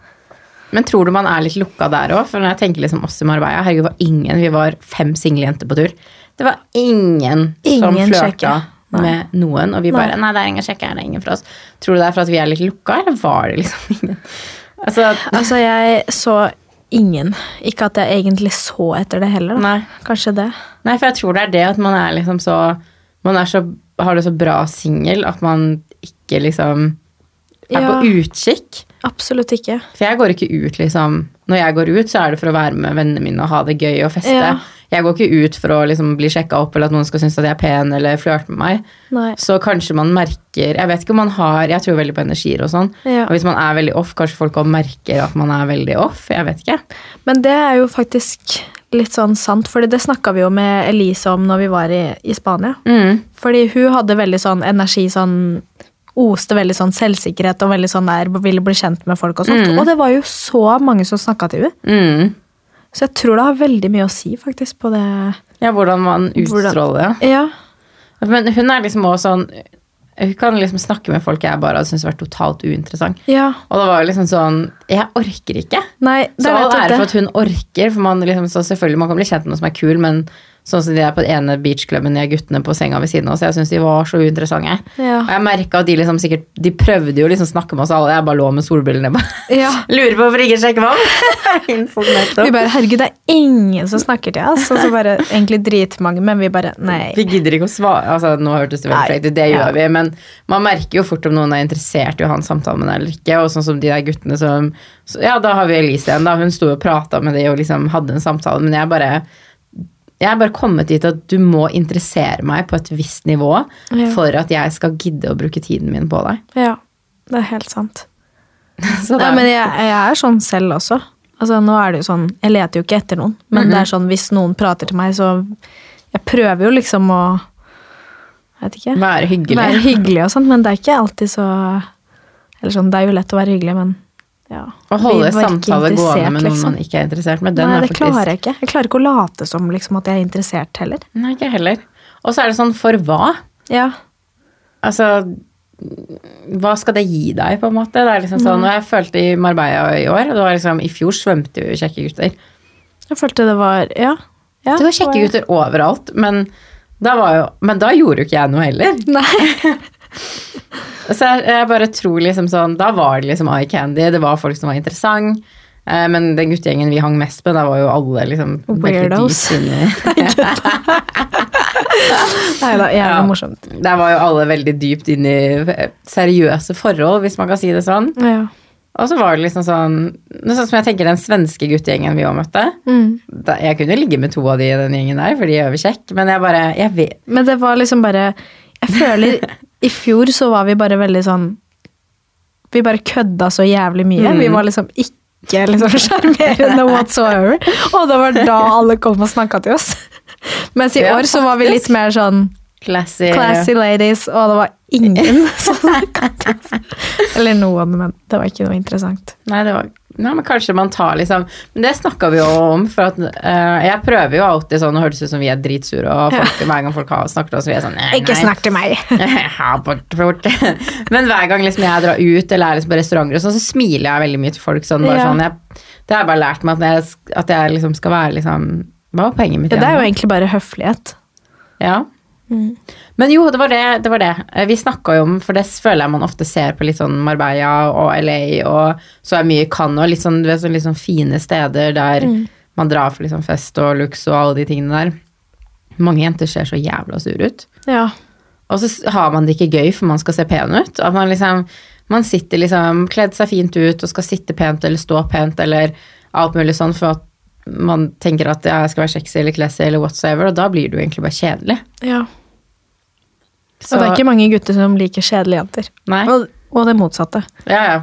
S1: Men tror du man er litt lukka der òg? For når jeg tenker liksom oss i Marbella, herregud, var ingen, vi var fem single jenter på tur. Det var ingen, som flørta med noen. Og vi bare Nei, det er ingen sjekke, er det ingen for oss. Tror du det er for at vi er litt lukka, eller var det liksom ingen? Altså,
S2: Altså, jeg så ingen. Ikke at jeg egentlig så etter det heller, da.
S1: nei.
S2: Kanskje det.
S1: nei, for jeg tror det er det at man er liksom så Man er så, har det så bra singel at man ikke liksom er
S2: Ja.
S1: på utkikk.
S2: Absolutt ikke.
S1: For jeg går ikke ut, liksom Når jeg går ut, så er det for å være med vennene mine og ha det gøy og feste.
S2: Ja.
S1: Jeg går ikke ut for å liksom bli sjekka opp eller at noen skal synes at jeg er pen eller flørte med meg.
S2: Nei.
S1: Så kanskje man merker Jeg vet ikke om man har Jeg tror veldig på energier og sånn.
S2: Ja.
S1: Og hvis man er veldig off, kanskje folk også merker at man er veldig off. Jeg vet ikke.
S2: Men det er jo faktisk litt sånn sant, for det snakka vi jo med Elise om når vi var i, i Spania.
S1: Mm.
S2: Fordi hun hadde veldig sånn energi, sånn oste veldig sånn selvsikkerhet og veldig sånn der, ville bli kjent med folk og sånt.
S1: Mm.
S2: Og det var jo så mange som snakka til henne.
S1: Mm.
S2: Så jeg tror det har veldig mye å si, faktisk, på det.
S1: Ja, hvordan man utstråler det.
S2: Ja.
S1: Men hun er liksom også sånn Hun kan liksom snakke med folk jeg bare hadde syntes vært totalt uinteressant.
S2: ja.
S1: Og det var liksom sånn Jeg orker ikke.
S2: Nei,
S1: Så all ære for at hun orker, for man liksom, så selvfølgelig man kan bli kjent med noen som er kul, men sånn som de er på den ene beachklubben, de guttene på senga ved siden av oss, jeg syns de var så uinteressante.
S2: Ja.
S1: Og jeg merka at de liksom sikkert De prøvde jo liksom å snakke med oss alle, jeg bare lå med solbrillene på.
S2: Ja.
S1: Lurer på hvorfor ikke sjekker meg
S2: Vi bare, herregud, det er ingen som snakker til oss. Og så bare egentlig dritmange, men vi bare, nei.
S1: Vi gidder ikke å svare. Altså, nå hørtes det veldig frekt ut, det gjør
S2: Ja.
S1: vi, men man merker jo fort om noen er interessert i å ha en samtale med deg eller ikke. Og sånn som de der guttene som så, Ja, da har vi Elise igjen, da. Hun sto og prata med de og liksom hadde en samtale, men jeg bare jeg er bare kommet dit at du må interessere meg på et visst nivå
S2: Ja.
S1: for at jeg skal gidde å bruke tiden min på deg.
S2: Ja, det er helt sant. Nei, men jeg, jeg er sånn selv også. Altså, nå er det jo sånn, Jeg leter jo ikke etter noen, men det er sånn, hvis noen prater til meg, så Jeg prøver jo liksom å vet ikke.
S1: være hyggelig.
S2: Være hyggelig og sånn, men det er ikke alltid så Eller sånn, det er jo lett å være hyggelig, men ja.
S1: Å holde samtale gående med noen
S2: liksom.
S1: man ikke er interessert med, den
S2: Nei,
S1: er
S2: det
S1: faktisk
S2: klarer jeg ikke. Jeg klarer ikke å late som liksom, at jeg er interessert heller.
S1: Nei, ikke heller. Og så er det sånn, for hva?
S2: Ja.
S1: Altså, hva skal det gi deg, på en måte? Det er liksom sånn, og jeg følte i Marbella i år, og det var liksom, i fjor svømte jo kjekke gutter.
S2: Jeg følte det var Ja. ja
S1: Det var kjekke gutter overalt, men da, var jo, men da gjorde jo ikke jeg noe heller.
S2: Nei.
S1: Så jeg, jeg bare tror liksom sånn, da var det liksom eye candy, det var folk som var interessant. Eh, Men den guttegjengen vi hang mest med, da var jo alle liksom
S2: Weirdos. Nei da, jævlig
S1: Ja.
S2: morsomt.
S1: Der var jo alle veldig dypt inn i seriøse forhold, hvis man kan si det sånn.
S2: Ja.
S1: Og så var det liksom sånn Sånn som jeg tenker den svenske guttegjengen vi òg møtte.
S2: Mm.
S1: Da, jeg kunne ligge med to av de i den gjengen der, for de er overkjekke, men jeg bare Jeg vet
S2: Men det var liksom bare Jeg føler I fjor så var vi bare veldig sånn Vi bare kødda så jævlig mye.
S1: Mm.
S2: Vi var liksom ikke liksom sjarmerende whatsoever. Og det var da alle kom og snakka til oss. Mens i
S1: Ja,
S2: år så var vi litt mer sånn
S1: Classy.
S2: classy ladies, og det var ingen som snakka til oss. Eller noen, men det var ikke noe interessant.
S1: Nei, det var Nei, men kanskje man tar liksom Men det snakka vi jo om, for at uh, jeg prøver jo alltid sånn Det høres ut som vi er dritsure, og folk, hver gang folk har snakket til oss, vi er sånn nei,
S2: Ikke
S1: nei.
S2: snakk til meg!
S1: Ja. Men hver gang liksom jeg drar ut eller er liksom på restauranter, sånn, så smiler jeg veldig mye til folk. Sånn, bare
S2: Ja.
S1: sånn, jeg, det har jeg bare lært meg at jeg, at jeg liksom skal være liksom Hva var poenget mitt
S2: Ja, det er jo egentlig bare høflighet.
S1: Ja.
S2: Mm.
S1: Men jo, det var det. det, var det. Eh, Vi snakka jo om, for det føler jeg man ofte ser på litt sånn Marbella og LA, og så er mye Cannes og litt sånn, vet, sånn, litt sånn fine steder der
S2: Mm.
S1: man drar for liksom fest og lux og alle de tingene der. Mange jenter ser så jævla sure ut.
S2: Ja.
S1: Og så har man det ikke gøy, for man skal se pen ut. At man liksom man sitter liksom kledd seg fint ut og skal sitte pent eller stå pent eller alt mulig sånn for at man tenker at jeg skal være sexy eller classy eller whatsoever, og da blir det jo egentlig bare kjedelig.
S2: ja.
S1: Så,
S2: det er ikke mange gutter som liker kjedelige jenter. Og, og det motsatte.
S1: Ja, ja.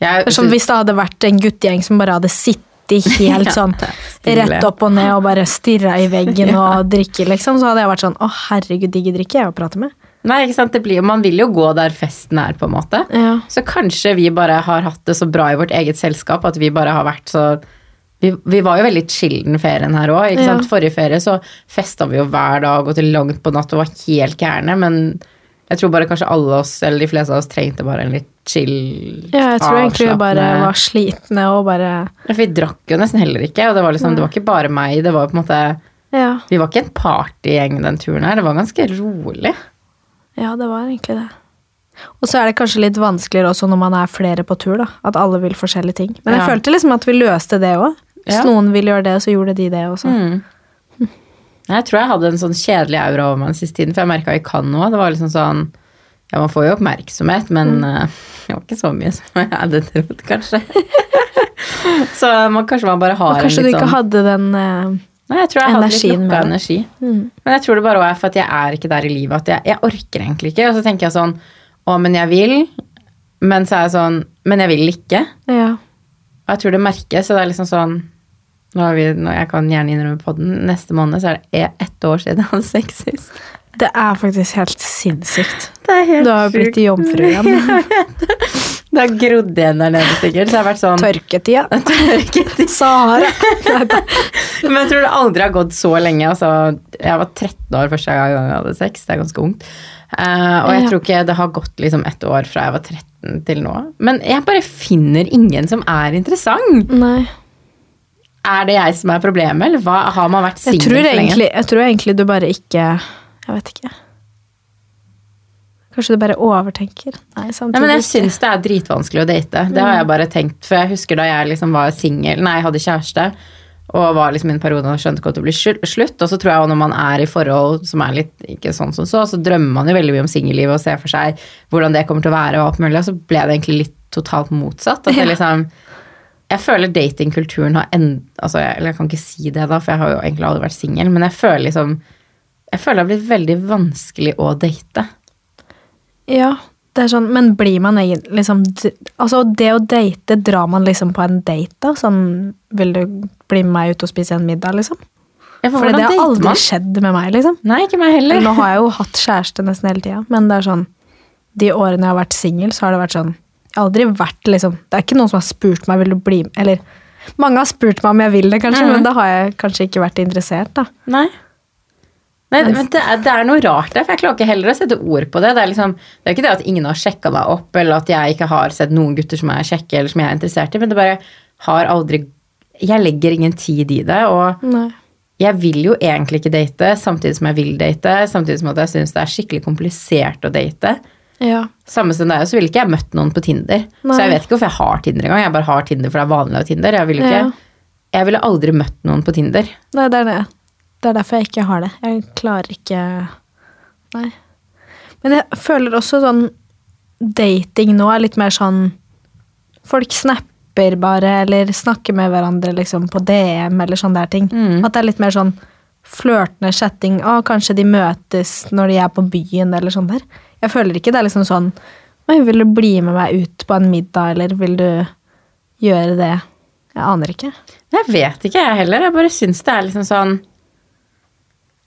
S1: Jeg,
S2: Det er som hvis det hadde vært en guttegjeng som bare hadde sittet helt
S1: Ja,
S2: sånn rett opp og ned og bare stirra i veggen og drikke, liksom, så hadde jeg vært sånn å herregud, de drikke ikke jeg å prate med.
S1: Nei, ikke sant? Det blir, man vil jo gå der festen er, på en måte.
S2: Ja.
S1: Så kanskje vi bare har hatt det så bra i vårt eget selskap at vi bare har vært så vi, vi var jo veldig chill den ferien her òg.
S2: Ja.
S1: Forrige ferie så festa vi jo hver dag og til langt på natt og var helt gærne. Men jeg tror bare kanskje alle oss, eller de fleste av oss, trengte bare en litt chill
S2: Ja, jeg tror egentlig vi bare var slitne og bare
S1: Ja, vi drakk jo nesten heller ikke, og det var liksom, det var ikke bare meg. Det var på en måte
S2: Ja,
S1: Vi var ikke en partygjeng den turen her, det var ganske rolig.
S2: ja det var egentlig det. Og så er det kanskje litt vanskeligere også når man er flere på tur, da. At alle vil forskjellige ting. Men jeg
S1: Ja.
S2: følte liksom at vi løste det òg. Hvis
S1: Ja.
S2: noen ville gjøre det, så gjorde de det også.
S1: Mm. Jeg tror jeg hadde en sånn kjedelig aura over meg den siste tiden, for jeg merka jeg kan noe. Det var liksom sånn Ja, man får jo oppmerksomhet, men eh, det var ikke så mye som jeg hadde trodd, kanskje. så man, kanskje man bare har
S2: en litt
S1: sånn
S2: kanskje
S1: du
S2: ikke
S1: sånn
S2: hadde den eh,
S1: Nei, jeg tror jeg hadde litt lukka energi.
S2: mm.
S1: Men jeg tror det bare er for at jeg er ikke der i livet at jeg, jeg orker egentlig ikke. Og så tenker jeg sånn Å, men jeg vil. Men så er jeg sånn Men jeg vil ikke.
S2: Ja.
S1: Og jeg tror det merkes, så det er liksom sånn nå har vi, nå, Jeg kan gjerne innrømme på den. Neste måned så er det e- ett år siden jeg hadde sex sist.
S2: Det er faktisk helt sinnssykt.
S1: Det er helt
S2: Du har jo blitt jomfru igjen.
S1: Det har grodd igjen der nede sikkert. Så det har vært sånn
S2: Tørketida.
S1: Tørket i-
S2: Sahara.
S1: Men jeg tror det aldri har gått så lenge. Altså, jeg var 13 år første gang jeg hadde sex. Det er ganske ungt. Uh, og jeg
S2: Ja.
S1: tror ikke det har gått liksom ett år fra jeg var 13 til nå. Men jeg bare finner ingen som er interessant.
S2: Nei.
S1: Er det jeg som er problemet, eller hva? har man vært singel for lenge?
S2: jeg tror egentlig du bare ikke Jeg vet ikke. Kanskje du bare overtenker. Nei, samtidig
S1: Nei, men jeg syns det er dritvanskelig å date. Det har jeg bare tenkt, for jeg husker da jeg liksom var singel, nei, jeg hadde kjæreste, og var liksom i en periode og skjønte ikke at det ble slutt. Og så tror jeg også når man er i forhold som er litt ikke sånn som så, så drømmer man jo veldig mye om singellivet og ser for seg hvordan det kommer til å være og alt mulig, og så ble det egentlig litt totalt motsatt. At det liksom jeg føler datingkulturen har end... Altså, jeg, eller jeg kan ikke si det, da, for jeg har jo egentlig aldri vært singel, men jeg føler liksom Jeg føler det har blitt veldig vanskelig å date.
S2: Ja, det er sånn, men blir man egentlig liksom Altså, det å date, drar man liksom på en date, da? Sånn Vil du bli med meg ut og spise en middag, liksom?
S1: Ja, for
S2: For det har aldri
S1: man?
S2: skjedd med meg, liksom.
S1: Nei, ikke meg heller.
S2: Nå har jeg jo hatt kjæreste nesten hele tida, men det er sånn De årene jeg har vært singel, så har det vært sånn Jeg har aldri vært liksom Det er ikke noen som har spurt meg vil du bli med Eller mange har spurt meg om jeg vil det, kanskje,
S1: Mhm.
S2: men da har jeg kanskje ikke vært interessert, da.
S1: Nei. Nei,
S2: Men-
S1: det er, det er noe rart der, for jeg klarer ikke heller å sette ord på det. Det er, liksom, det er ikke det at ingen har sjekka meg opp, eller at jeg ikke har sett noen gutter som er kjekke, eller som jeg er interessert i, men det bare har aldri Jeg legger ingen tid i det, og
S2: Nei.
S1: jeg vil jo egentlig ikke date, samtidig som jeg vil date, samtidig som at jeg syns det er skikkelig komplisert å date.
S2: Ja.
S1: Samme som deg, så ville ikke jeg møtt noen på Tinder.
S2: Nei.
S1: Så jeg vet ikke hvorfor jeg har Tinder engang. Jeg bare har Tinder for det er vanlig å ha Tinder. Jeg ville, ikke,
S2: Ja.
S1: jeg ville aldri møtt noen på Tinder.
S2: Nei, det er det. Det er derfor jeg ikke har det. Jeg klarer ikke Nei. Men jeg føler også sånn Dating nå er litt mer sånn Folk snapper bare, eller snakker med hverandre liksom på DM, eller sånne der ting.
S1: Mm.
S2: At det er litt mer sånn flørtende chatting. Å, kanskje de møtes når de er på byen, eller sånn der. Jeg føler ikke det er liksom sånn Oi, vil du bli med meg ut på en middag, eller vil du gjøre det? Jeg aner ikke.
S1: Jeg vet ikke, jeg heller. Jeg bare syns det er liksom sånn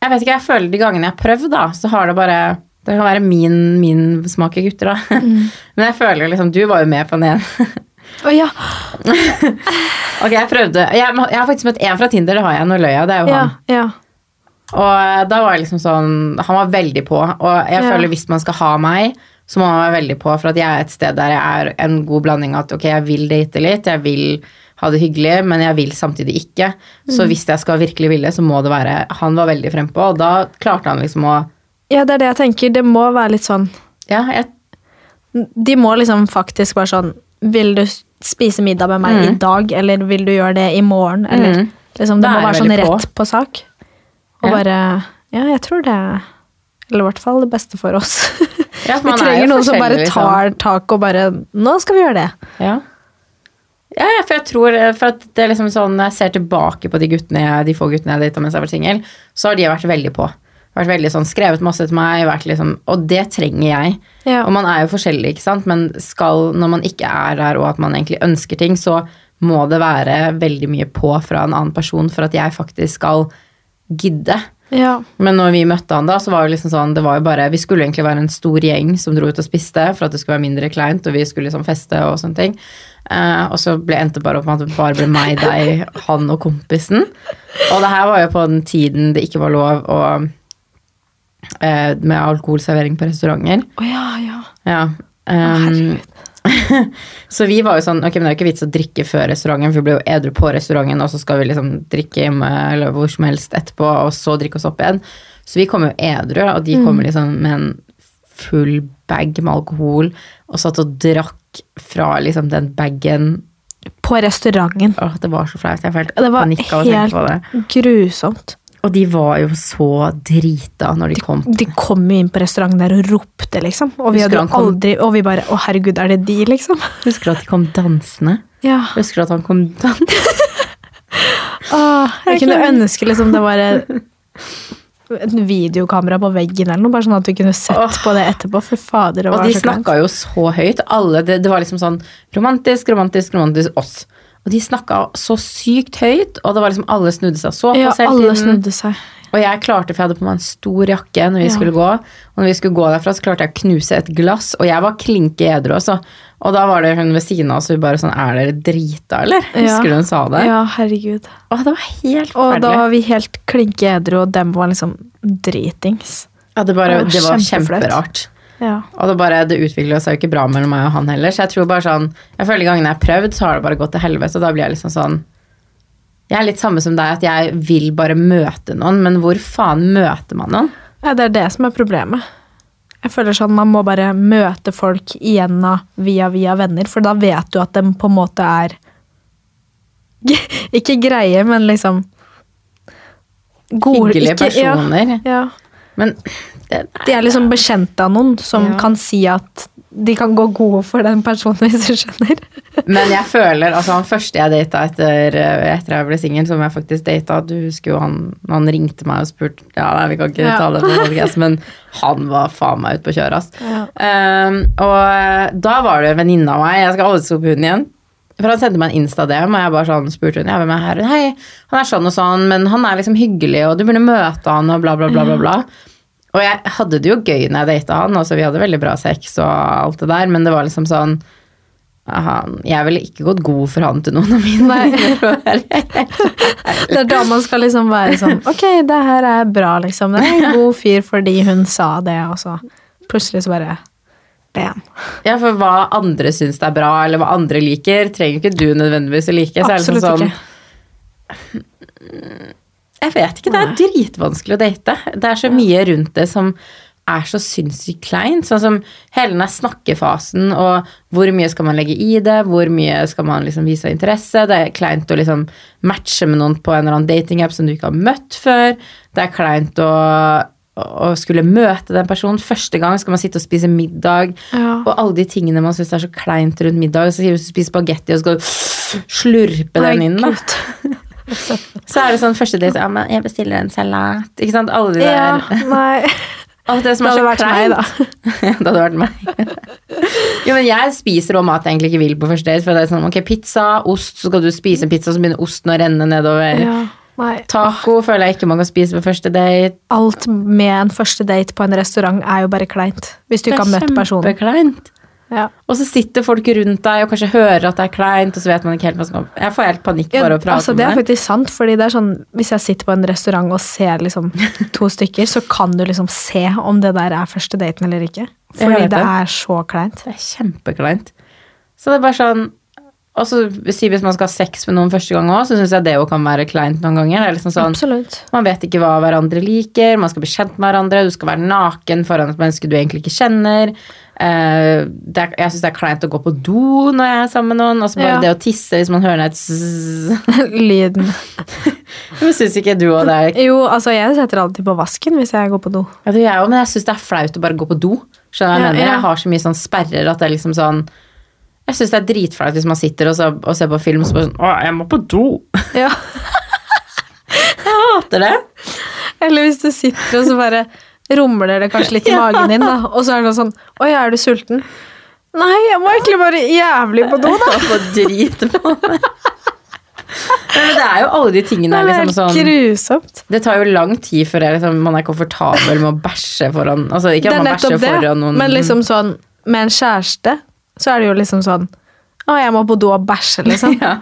S1: Jeg vet ikke, jeg føler de gangene jeg har prøvd, da, så har det bare Det kan være min, min smak i gutter, da. Men jeg føler liksom Du var jo med på den ene.
S2: Å ja.
S1: ok, jeg prøvde. Jeg, jeg har faktisk møtt en fra Tinder, det har jeg. Nå løy jeg. Det er jo
S2: Ja,
S1: han.
S2: ja.
S1: Og da var jeg liksom sånn Han var veldig på. Og jeg føler hvis man skal ha meg, så må man være veldig på, for at jeg er et sted der jeg er en god blanding at ok, jeg vil date litt, jeg vil ha det hyggelig, men jeg vil samtidig ikke. Så hvis jeg skal virkelig ville, så må det være Han var veldig frempå, og da klarte han liksom å
S2: Ja, det er det jeg tenker. Det må være litt sånn
S1: Ja, jeg,
S2: De må liksom faktisk være sånn Vil du spise middag med meg i dag, eller vil du gjøre det i morgen? Eller
S1: Mm.
S2: liksom, Det
S1: Da
S2: må være sånn
S1: rett på.
S2: på sak. Og
S1: Ja.
S2: bare Ja, jeg tror det Eller i hvert fall det beste for oss.
S1: Ja,
S2: Vi
S1: er
S2: trenger noen som bare
S1: liksom.
S2: tar tak og bare Nå skal vi gjøre det.
S1: Ja. Ja, ja, for jeg tror For at det er liksom sånn Når jeg ser tilbake på de guttene jeg, de få guttene jeg data mens jeg var singel, så har de vært veldig på. Vært veldig sånn, Skrevet masse til meg, vært liksom Og det trenger jeg.
S2: Ja.
S1: Og man er jo forskjellig, ikke sant, men skal, når man ikke er der, og at man egentlig ønsker ting, så må det være veldig mye på fra en annen person for at jeg faktisk skal gidde.
S2: Ja.
S1: Men når vi møtte han da, så var det liksom sånn, det var jo bare, vi skulle egentlig være en stor gjeng som dro ut og spiste, for at det skulle være mindre kleint, og vi skulle liksom feste og sånne ting. Uh, og så ble, endte det bare opp med at det bare ble meg, deg, han og kompisen. Og det her var jo på den tiden det ikke var lov å, uh, med alkoholservering på restauranter.
S2: Å ja, ja.
S1: Ja. Um, så vi var jo sånn, ok, men det er jo ikke vits å drikke før restauranten, for vi blir jo edru på restauranten, og så skal vi liksom drikke hjemme eller hvor som helst etterpå, og så drikke oss opp igjen. Så vi kom jo edru, og de kommer liksom med en full bag med alkohol, og satt og drakk fra liksom den bagen.
S2: På restauranten.
S1: Åh, det var så flaut. Jeg følte
S2: Det var
S1: panikk av å tenke på det.
S2: helt grusomt.
S1: Og de var jo så drita når de kom.
S2: De kom jo inn på restauranten der og ropte, liksom. Og vi
S1: kom-
S2: aldri Og vi bare Å, herregud, er det de, liksom?
S1: Husker du at de kom dansende?
S2: Ja.
S1: Husker du at han kom dansende?
S2: Åh, jeg kunne ønske liksom det var et, videokamera på veggen eller noe, bare sånn at vi kunne sett
S1: Åh.
S2: på det etterpå. For fader, det
S1: Og
S2: var
S1: de
S2: så kleint.
S1: snakka jo så høyt. Alle, det, det var liksom sånn romantisk, romantisk, romantisk oss. Og de snakka så sykt høyt, og det var liksom alle snudde seg så på
S2: Ja,
S1: hele
S2: alle
S1: tiden.
S2: snudde seg.
S1: Og jeg klarte, for jeg hadde på meg en stor jakke når vi
S2: Ja.
S1: skulle gå. Og når vi skulle gå derfra, så klarte jeg å knuse et glass, og jeg var klinke edru også. Og da var det hun ved siden av oss, og vi bare sånn Er dere drita, eller?
S2: Ja.
S1: Husker du hun sa det?
S2: Ja, herregud.
S1: Og det var helt
S2: Og da var vi helt klinke edru, og dem var liksom dritings.
S1: Ja, det, bare,
S2: Det var
S1: det var kjemperart.
S2: Ja.
S1: Og det, bare, det utvikler seg jo ikke bra mellom meg og han heller. Så jeg tror bare sånn Jeg føler gangene jeg har prøvd, så har det bare gått til helvete. Og da blir jeg liksom sånn Jeg er litt samme som deg, at jeg vil bare møte noen, men hvor faen møter man noen?
S2: Ja, det er det som er problemet. Jeg føler sånn Man må bare møte folk igjen av via via venner, for da vet du at de på en måte er Ikke greie, men liksom gode-
S1: Hyggelige
S2: ikke- ja,
S1: personer.
S2: Ja,
S1: Men det,
S2: De er liksom bekjent av noen som
S1: Ja.
S2: kan si at de kan gå gode for den personen, hvis du skjønner.
S1: Men jeg føler Altså, han første jeg data etter, etter jeg ble singel, som jeg faktisk data Du husker jo han Han ringte meg og spurte Ja, nei, vi kan ikke
S2: Ja.
S1: ta det på podcast, men han var faen meg ute på kjøret, ass.
S2: Ja.
S1: Um, og da var det en venninne av meg, jeg skal aldri stå på hunden igjen. For han sendte meg en Insta-DM, og jeg bare sånn spurte hun, ja, hvem er her? Hei, han er sånn og sånn, men han er liksom hyggelig, og du burde møte han, og bla, bla, bla, bla, bla. Og jeg hadde det jo gøy når jeg data han, altså vi hadde veldig bra sex og alt det der, men det var liksom sånn aha, Jeg ville ikke gått god for han til noen av mine Nei,
S2: Det er da man skal liksom være sånn Ok, det her er bra, liksom. Det er en god fyr fordi hun sa det, og så plutselig så bare Bam.
S1: Ja, for hva andre syns det er bra, eller hva andre liker, trenger ikke du nødvendigvis å like. Så det liksom
S2: Absolutt
S1: sånn,
S2: ikke.
S1: Jeg vet ikke, det er dritvanskelig å date. Det er så mye rundt det som er så sinnssykt kleint. Sånn som hele den snakkefasen, og hvor mye skal man legge i det, hvor mye skal man liksom vise interesse. Det er kleint å liksom matche med noen på en eller annen datingapp som du ikke har møtt før. Det er kleint å, å skulle møte den personen første gang. Skal man sitte og spise middag,
S2: Ja.
S1: og alle de tingene man syns er så kleint rundt middag. Så sier du spiser spagetti, og skal du slurpe den inn. da. Så er det sånn første date Ja, men jeg bestiller en salat. Ikke sant? Alle de der
S2: Ja, nei.
S1: Alt det som
S2: Det
S1: er så kleint.
S2: da.
S1: Det hadde vært meg. jo, men jeg spiser også mat jeg egentlig ikke vil på første date. For det er sånn, ok, pizza, ost, så skal du spise en pizza, så begynner osten å renne nedover.
S2: Ja, nei.
S1: Taco føler jeg ikke man kan spise på første date.
S2: Alt med en første date på en restaurant er jo bare kleint. Hvis du ikke har møtt personen.
S1: kjempekleint.
S2: Ja.
S1: Og så sitter folk rundt deg og kanskje hører at det er kleint, og så vet man ikke helt hva som kommer. Jeg får helt panikk bare av å prate
S2: altså, det er faktisk sant, fordi det er sånn Hvis jeg sitter på en restaurant og ser liksom to stykker, så kan du liksom se om det der er første daten eller ikke. Fordi det
S1: det.
S2: er så kleint.
S1: Det er kjempekleint. Så det er bare sånn Og så si hvis man skal ha sex med noen første gang òg, så syns jeg det òg kan være kleint noen ganger. Det er liksom sånn. Man vet ikke hva hverandre liker, man skal bli kjent med hverandre, du skal være naken foran et menneske du egentlig ikke kjenner. Uh, er, jeg syns det er kleint å gå på do når jeg er sammen med noen. Altså bare
S2: Ja.
S1: det å tisse hvis man hører et zzzz.
S2: Lyden.
S1: Men syns ikke du og det
S2: Jo, altså jeg setter alltid på vasken hvis jeg går på do.
S1: Ja, det gjør jeg òg, men jeg syns det er flaut å bare gå på do. Skjønner du hva jeg
S2: Ja,
S1: mener?
S2: ja.
S1: Jeg har så mye sånn sperrer at det er liksom sånn Jeg syns det er dritflaut hvis man sitter og, så, og ser på film og så bare sånn Å, jeg må på do!
S2: Ja.
S1: Jeg hater det.
S2: Eller hvis du sitter og så bare rumler det kanskje litt i
S1: Ja.
S2: magen din, da. Og så er det sånn Oi, er du sulten? Nei, jeg må egentlig bare jævlig på do, da.
S1: Jeg får drit på meg. Men det er jo alle de tingene
S2: Det er
S1: liksom sånn
S2: grusomt.
S1: Det tar jo lang tid før jeg, liksom, man er komfortabel med å bæsje foran Altså ikke at
S2: er
S1: man bæsjer
S2: nettopp det,
S1: foran noen
S2: men liksom sånn med en kjæreste, så er det jo liksom sånn Å, jeg må på do og bæsje, liksom.
S1: ja.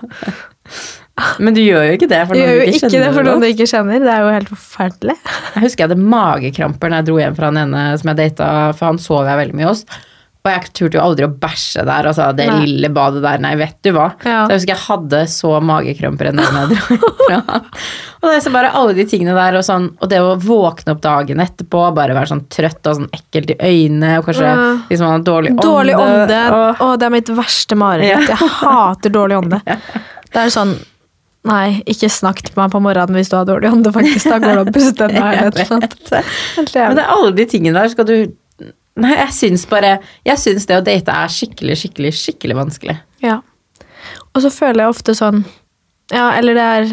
S1: Men du gjør jo ikke det for noen du ikke
S2: ikke det
S1: kjenner.
S2: for noen du ikke kjenner. Det er jo helt forferdelig.
S1: Jeg husker jeg hadde magekramper når jeg dro hjem fra han ene som jeg data, for han sov jeg veldig mye hos. Og jeg turte jo aldri å bæsje der, altså det
S2: Nei.
S1: lille badet der, nei, vet du hva.
S2: Ja.
S1: Så jeg husker jeg hadde så magekramper en dag jeg dro fra. Og det er så bare alle de tingene der, og, sånn, og det å våkne opp dagen etterpå, bare være sånn trøtt og sånn ekkelt i øynene, og kanskje
S2: Ja.
S1: liksom man har dårlig ånde.
S2: Dårlig ånde.
S1: og-
S2: Å, det er mitt verste mareritt.
S1: Ja.
S2: Jeg hater dårlig ånde. Det er sånn Nei, ikke snakk til meg på morgenen hvis du har dårlig ånde, faktisk. Da går det å puste et eller
S1: Men det er alle de tingene der skal du Nei, jeg syns bare Jeg syns det å date er skikkelig, skikkelig, skikkelig vanskelig.
S2: Ja. Og så føler jeg ofte sånn Ja, eller det er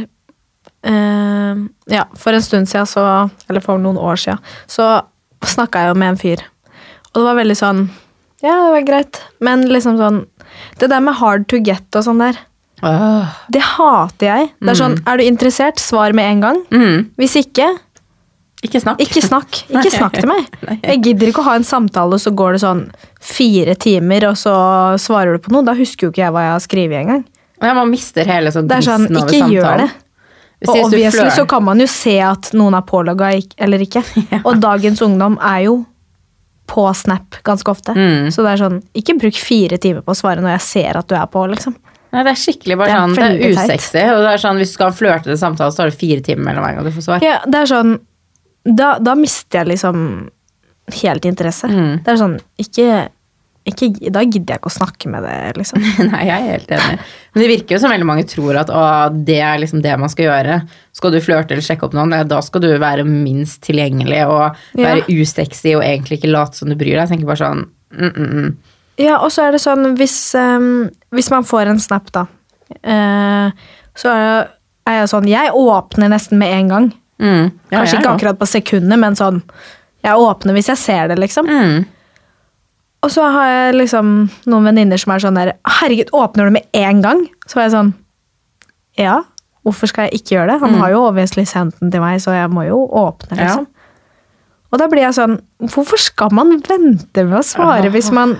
S2: eh, Ja, for en stund siden, så Eller for noen år siden, så snakka jeg jo med en fyr. Og det var veldig sånn Ja, det var greit. Men liksom sånn Det der med hard to get og sånn der,
S1: Åh.
S2: det hater jeg. Det er sånn, Er du interessert? Svar med en gang.
S1: Mm.
S2: Hvis ikke,
S1: Ikke snakk.
S2: ikke snakk. Ikke snakk til meg. Jeg gidder ikke å ha en samtale, så går det sånn fire timer, og så svarer du på noe. Da husker jo ikke jeg hva jeg har skrevet engang.
S1: Ja, man mister hele sånn
S2: Det er sånn, ikke gjør det.
S1: Hvis
S2: Og obviously så kan man jo se at noen er pålogga eller ikke. Og dagens ungdom er jo på Snap ganske ofte.
S1: Mm.
S2: Så det er sånn, ikke bruk fire timer på å svare når jeg ser at du er på, liksom.
S1: Nei, det er skikkelig bare
S2: Det er
S1: sånn, det er usexy. Og det er sånn, hvis du skal flørte til samtale, så har du fire timer mellom hver gang du får svar.
S2: Ja, det er sånn, da, da mister jeg liksom helt interesse.
S1: Mm.
S2: Det er sånn, ikke, ikke, da gidder jeg ikke å snakke med det, liksom.
S1: Nei, jeg er helt enig. Men det virker jo som veldig mange tror at å, det er liksom det man skal gjøre. Skal du flørte eller sjekke opp noen, da skal du være minst tilgjengelig og
S2: Ja.
S1: være usexy og egentlig ikke late som du bryr deg. Jeg tenker bare sånn mm, mm, mm.
S2: Ja, og så er det sånn, hvis, um, hvis man får en snap, da, uh, så er jeg sånn, jeg åpner nesten med en gang.
S1: Mm. Ja,
S2: Kanskje ikke akkurat på sekundet, men sånn, jeg åpner hvis jeg ser det, liksom.
S1: Mm.
S2: Og så har jeg liksom noen venninner som er sånn der, herregud, åpner du med en gang? Så var jeg sånn, ja, hvorfor skal jeg ikke gjøre det? Han har jo obviously sendt den til meg, så jeg må jo åpne,
S1: liksom. Ja.
S2: Og da blir jeg sånn, hvorfor skal man vente med å svare hvis man...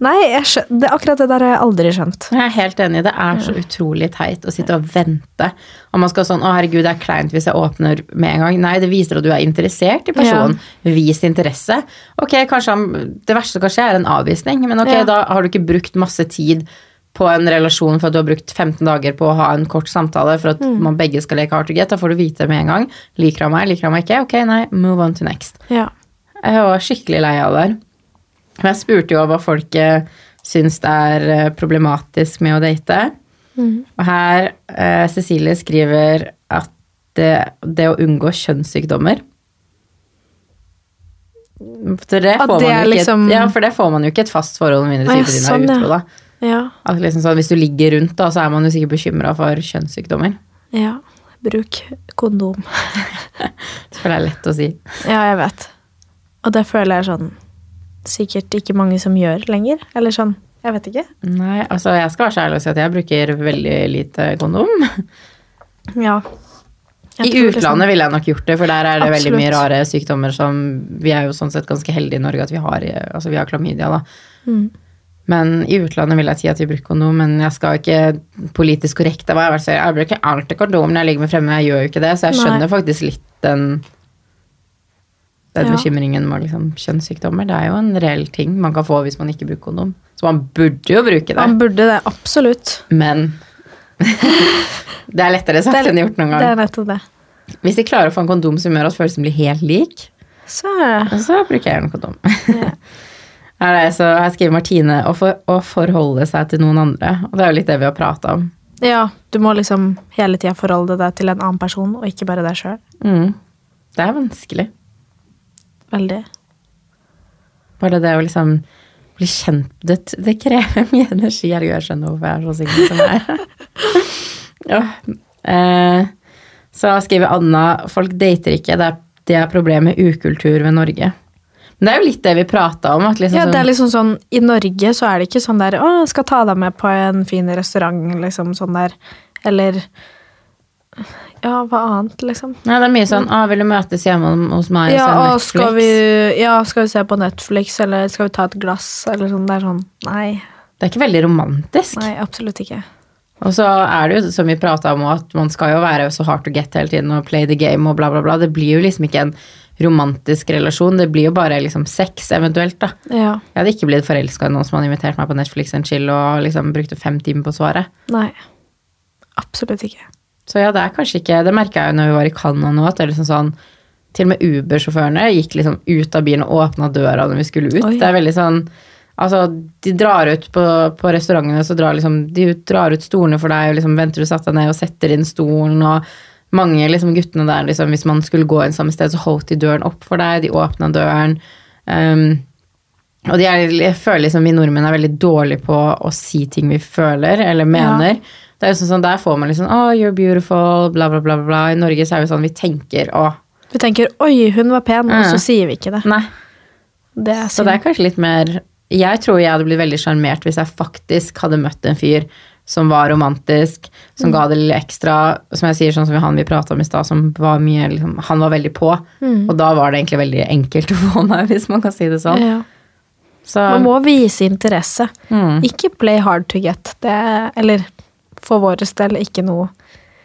S2: Nei, jeg skjø... det, akkurat det der har jeg aldri skjønt.
S1: Jeg er helt enig. Det er så utrolig teit å sitte og vente. Og man skal sånn Å, herregud, det er kleint hvis jeg åpner med en gang. Nei, det viser at du er interessert i personen. Vis interesse. Ok, kanskje Det verste som kan skje, er en avvisning. Men ok,
S2: Ja.
S1: da har du ikke brukt masse tid på en relasjon for at du har brukt 15 dager på å ha en kort samtale for at
S2: Mm.
S1: man begge skal leke hard to get. Da får du vite med en gang. Liker han meg, liker han meg ikke? Ok, nei, move on to next.
S2: Ja.
S1: Jeg var skikkelig lei av det. Jeg spurte jo hva folk eh, syns det er eh, problematisk med å date. Og her eh, Cecilie skriver at det, det å unngå kjønnssykdommer for det, får
S2: det
S1: man jo ikke
S2: liksom-
S1: et, ja, for det får man jo ikke et fast forhold med mindre
S2: Å, ja, sånn,
S1: er
S2: ja.
S1: utro.
S2: Ja.
S1: At liksom sånn, hvis du ligger rundt, da, så er man jo sikkert bekymra for kjønnssykdommer.
S2: ja. Bruk kondom.
S1: Det er lett å si.
S2: Ja, jeg vet. Og det føler jeg sånn sikkert ikke mange som gjør lenger. Eller sånn, jeg vet ikke.
S1: Nei, altså Jeg skal være så ærlig og si at jeg bruker veldig lite kondom.
S2: Ja.
S1: I
S2: liksom-
S1: utlandet ville jeg nok gjort det, for der er det veldig mye rare sykdommer som Vi er jo sånn sett ganske heldige i Norge at vi har, altså vi har klamydia, da.
S2: Mm.
S1: Men i utlandet vil jeg si at vi bruker kondom, men jeg skal ikke politisk korrekt. Jeg, jeg bruker alltid kondom når jeg ligger med fremme, jeg gjør jo ikke det, så jeg
S2: Nei.
S1: skjønner faktisk litt den den
S2: Ja.
S1: bekymringen med liksom, kjønnssykdommer. Det er jo en reell ting man kan få hvis man ikke bruker kondom. Så man burde jo bruke det,
S2: Man burde det, absolutt.
S1: men det er lettere sagt
S2: er-
S1: enn gjort noen gang.
S2: Det er nettopp det.
S1: Hvis de klarer å få en kondom som gjør at følelsen blir helt lik,
S2: Så er
S1: så bruker jeg en kondom.
S2: Ja.
S1: Er det, så her skriver Martine å, for, å forholde seg til noen andre. Og det er jo litt det vi har prata om.
S2: Ja, du må liksom hele tida forholde deg til en annen person, og ikke bare deg sjøl.
S1: Mm. Det er vanskelig.
S2: Veldig.
S1: Bare det å liksom bli kjent Det, det krever mye energi. Herregud, jeg skjønner hvorfor jeg er så singel som jeg er. ja. eh, så skriver Anna folk dater ikke. Det er, det er problemet med ukultur ved Norge. Men det er jo litt det vi prata om. Liksom
S2: Ja, det er
S1: sånn-
S2: liksom sånn, I Norge så er det ikke sånn der 'Å, skal ta deg med på en fin restaurant', liksom sånn der. Eller Ja, hva annet, liksom?
S1: Nei, det er mye sånn ah, 'Vil du møtes hjemme hos meg og
S2: Ja,
S1: se
S2: og
S1: Netflix?'
S2: skal vi, ja, skal vi se på Netflix, eller skal vi ta et glass, eller sånn. Det er sånn Nei.
S1: Det er ikke veldig romantisk.
S2: Nei, absolutt ikke.
S1: Og så er det jo, som vi prata om, at man skal jo være så hard to get hele tiden og play the game og bla, bla, bla. Det blir jo liksom ikke en romantisk relasjon. Det blir jo bare liksom sex, eventuelt, da.
S2: Ja.
S1: Jeg hadde ikke blitt forelska i noen som hadde invitert meg på Netflix and chill og liksom brukte fem timer på svaret.
S2: Nei. Absolutt ikke.
S1: Så ja, det er kanskje ikke Det merka jeg jo når vi var i Canada nå, at det er liksom sånn Til og med Uber-sjåførene gikk liksom ut av bilen og åpna døra når vi skulle ut.
S2: Oi.
S1: Det er veldig sånn Altså, de drar ut på, på restaurantene, så drar liksom De drar ut stolene for deg, og liksom venter du satt deg ned og setter inn stolen, og mange liksom guttene der, liksom, hvis man skulle gå inn samme sted, så holdt de døren opp for deg, de åpna døren. Um, og de er, jeg føler liksom vi nordmenn er veldig dårlige på å si ting vi føler eller mener. Det er jo sånn, sånn, Der får man liksom oh, you're beautiful, bla, bla, bla. bla. I Norge så er det sånn vi tenker å
S2: Vi tenker 'oi, hun var pen', og så sier vi ikke det.
S1: Nei.
S2: Det er
S1: Så det er kanskje litt mer Jeg tror jeg hadde blitt veldig sjarmert hvis jeg faktisk hadde møtt en fyr som var romantisk, som ga det lille ekstra. Som jeg sier, sånn som han vi prata om i stad, som var mye liksom, Han var veldig på. Og da var det egentlig veldig enkelt å få meg, hvis man kan si det sånn.
S2: Ja.
S1: Så
S2: Man må vise interesse.
S1: mm.
S2: Ikke play hard to get. Det er, eller for vår del ikke noe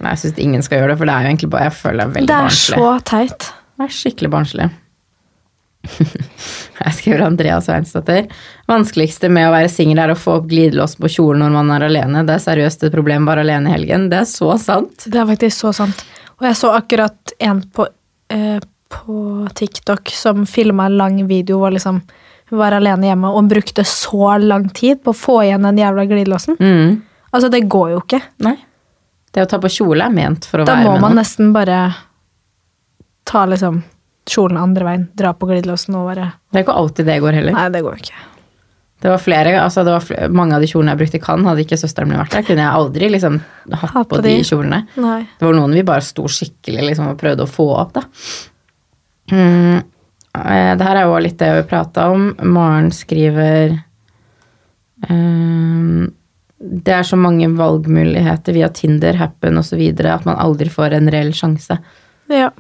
S1: Nei, jeg syns ingen skal gjøre det, for det er jo egentlig bare Jeg føler det er veldig
S2: Det er
S1: barnslig.
S2: så teit.
S1: Det er skikkelig barnslig. Jeg skriver Andrea Sveinsdatter. Vanskeligste med å være singel er å få opp glidelås på kjolen når man er alene. Det er seriøst et problem bare alene i helgen. Det er så sant.
S2: Det er faktisk så sant. Og jeg så akkurat en på, eh, på TikTok som filma en lang video hvor liksom hun var alene hjemme, og hun brukte så lang tid på å få igjen den jævla glidelåsen.
S1: Mm.
S2: Altså, det går jo ikke.
S1: Nei. Det å ta på kjole er ment for å
S2: Da
S1: være
S2: må man
S1: noen.
S2: nesten bare ta liksom kjolen andre veien, dra på glidelåsen og bare
S1: Det er ikke alltid det går heller.
S2: Nei, det går ikke.
S1: Det var flere, altså det var flere, Mange av de kjolene jeg brukte i Cannes, hadde ikke søsteren min vært der. Kunne jeg aldri liksom hatt
S2: Ha
S1: på
S2: på
S1: de
S2: de.
S1: kjolene.
S2: Nei.
S1: Det var noen vi bare sto skikkelig liksom, og prøvde å få opp, da. Mm. eh, Det her er jo litt det vi prata om. Maren skriver ehm, Det er så mange valgmuligheter via Tinder, Happen osv. at man aldri får en reell sjanse.
S2: Ja.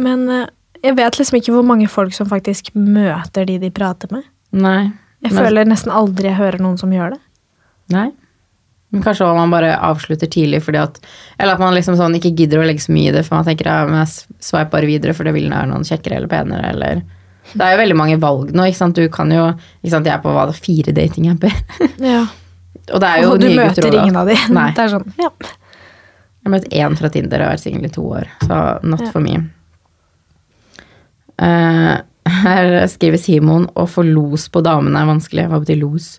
S2: Men eh, jeg vet liksom ikke hvor mange folk som faktisk møter de de prater med.
S1: Nei.
S2: Jeg
S1: Men-
S2: føler nesten aldri jeg hører noen som gjør det.
S1: Nei. Men kanskje man bare avslutter tidlig fordi at Eller at man liksom sånn ikke gidder å legge så mye i det, for man tenker ja, men jeg sveiper videre, for det vil være noen kjekkere eller penere, eller Det er jo veldig mange valg nå, ikke sant. Du kan jo ikke sant, Jeg er på hva fire datingapper.
S2: Ja.
S1: Og det er jo
S2: Og du
S1: nye
S2: møter
S1: gutter,
S2: ingen av de.
S1: Nei.
S2: Det er sånn, ja.
S1: Jeg har møtt én fra Tinder og har vært singel i to år, så not
S2: Ja.
S1: for me. Uh, her skriver Simon å få los på damene er vanskelig. Hva betyr los?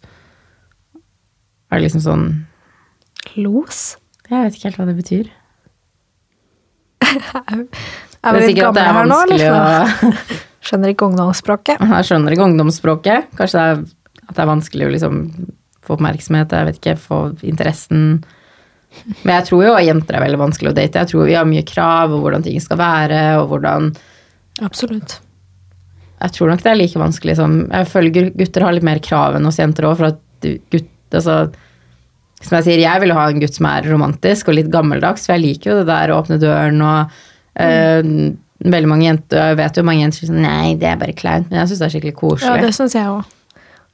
S1: Er det liksom sånn
S2: Los?
S1: Jeg vet ikke helt hva det betyr.
S2: Er vi litt gamle
S1: er
S2: her nå, eller? Skjønner ikke ungdomsspråket.
S1: Jeg skjønner ikke ungdomsspråket. Kanskje det er, at det er vanskelig å liksom få oppmerksomhet, jeg vet ikke, få interessen. Men jeg tror jo jenter er veldig vanskelig å date. Jeg tror vi har mye krav og hvordan ting skal være, og hvordan
S2: Absolutt.
S1: Jeg tror nok det er like vanskelig som Jeg føler gutter har litt mer krav enn oss jenter òg, for at gutt Altså som jeg sier, jeg vil jo ha en gutt som er romantisk og litt gammeldags, for jeg liker jo det der å åpne døren og eh, Veldig mange jenter, Jeg vet jo mange jenter som sier sånn, nei, det er bare kleint, men jeg syns det er skikkelig koselig.
S2: Ja, det synes jeg også.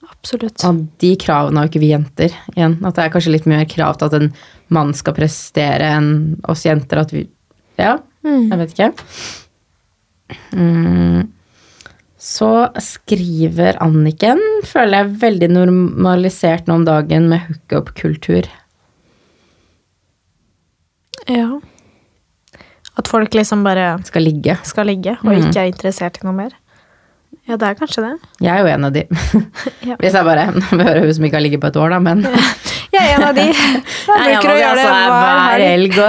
S2: Absolutt.
S1: Og de kravene har jo ikke vi jenter igjen. At det er kanskje litt mer krav til at en mann skal prestere enn oss jenter. At vi Ja, jeg vet ikke. Mm. Så skriver Anniken, føler jeg veldig normalisert nå om dagen med hookup-kultur.
S2: Ja. At folk liksom bare
S1: Skal ligge.
S2: skal ligge og
S1: Mm.
S2: ikke er interessert i noe mer. Ja, det er kanskje det.
S1: Jeg er jo en av de.
S2: Ja.
S1: Hvis jeg bare hører hun som ikke har ligget på et år, da, men
S2: Jeg er en av de. Jeg bruker å gjøre det
S1: altså,
S2: hver
S1: hver
S2: helg.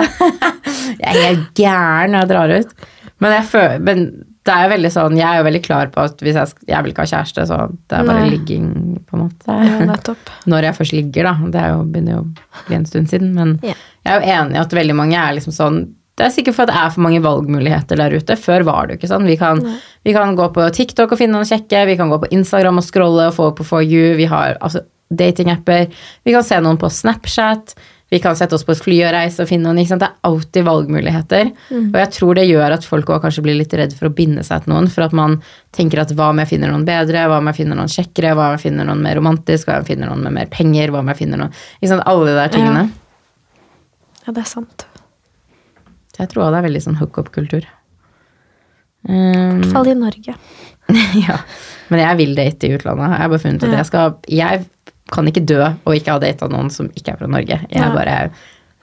S1: Jeg er helt gæren når jeg drar ut. Men, jeg føler, men det er jo veldig sånn, jeg er jo veldig klar på at hvis jeg, jeg vil ikke ha kjæreste, så det er bare
S2: Nei.
S1: ligging, på en måte.
S2: Ja.
S1: Når jeg først ligger, da. Det er jo, begynner jo å bli en stund siden. Men
S2: Ja.
S1: jeg er jo enig i at veldig mange er liksom sånn Det er sikkert for at det er for mange valgmuligheter der ute. Før var det jo ikke sånn. Vi kan, vi kan gå på TikTok og finne noen kjekke, vi kan gå på Instagram og scrolle og få på For You, vi har altså, datingapper. Vi kan se noen på Snapchat. vi kan sette oss på et fly og reise og finne noen. Ikke sant? Det er alltid valgmuligheter. Og jeg tror det gjør at folk også kanskje blir litt redd for å binde seg til noen. For at man tenker at hva om jeg finner noen bedre, hva om jeg finner noen kjekkere, hva om jeg finner noen mer romantisk, hva om jeg finner noen med mer penger, hva om jeg finner noen Ikke sant? Alle de der tingene.
S2: Ja, det er sant.
S1: Så jeg tror det er veldig sånn hookup-kultur.
S2: I
S1: Um,
S2: hvert fall i Norge.
S1: ja. Men jeg vil date i utlandet. Jeg har bare funnet ut
S2: Ja.
S1: jeg skal Jeg kan ikke dø og ikke ha data noen som ikke er fra Norge. Jeg
S2: Ja.
S1: bare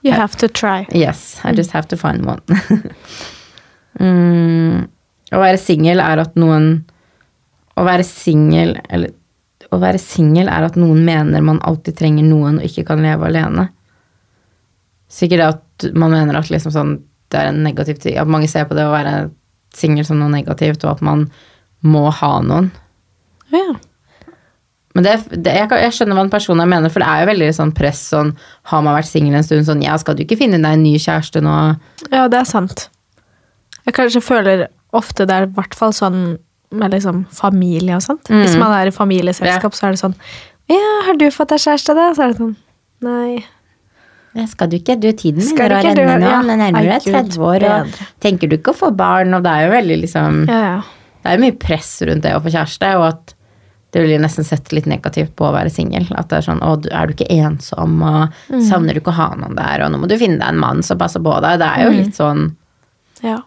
S2: You have to try.
S1: Yes, I just have to find one. mm, å være singel er at noen Å være singel Eller å være singel er at noen mener man alltid trenger noen og ikke kan leve alene. Sikkert at man mener at liksom sånn, det er en negativ ting At mange ser på det å være singel som noe negativt, og at man må ha noen.
S2: Ja.
S1: Men det, det, jeg, jeg skjønner hva en person her mener, for det er jo veldig sånn press sånn Har man vært singel en stund sånn Ja, skal du ikke finne deg en ny kjæreste nå?
S2: ja, det er sant. Jeg kanskje føler ofte det er i hvert fall sånn med liksom familie og sånt. Hvis man er i familieselskap, så er det sånn Ja, har du fått deg kjæreste, da? Så er det sånn Nei.
S1: Ja, skal du ikke? Du, tiden min å renne nå.
S2: Ja.
S1: men nærmer deg 30 år, og
S2: bedre.
S1: tenker du ikke å få barn? Og det er jo veldig liksom
S2: Ja, ja.
S1: Det er jo mye press rundt det å få kjæreste, og at det blir nesten sett litt negativt på å være singel. At det er sånn Å, er du ikke ensom, og
S2: Mm.
S1: savner du ikke å ha noen der, og nå må du finne deg en mann som passer på deg. Det er jo
S2: Mm.
S1: litt sånn
S2: ja.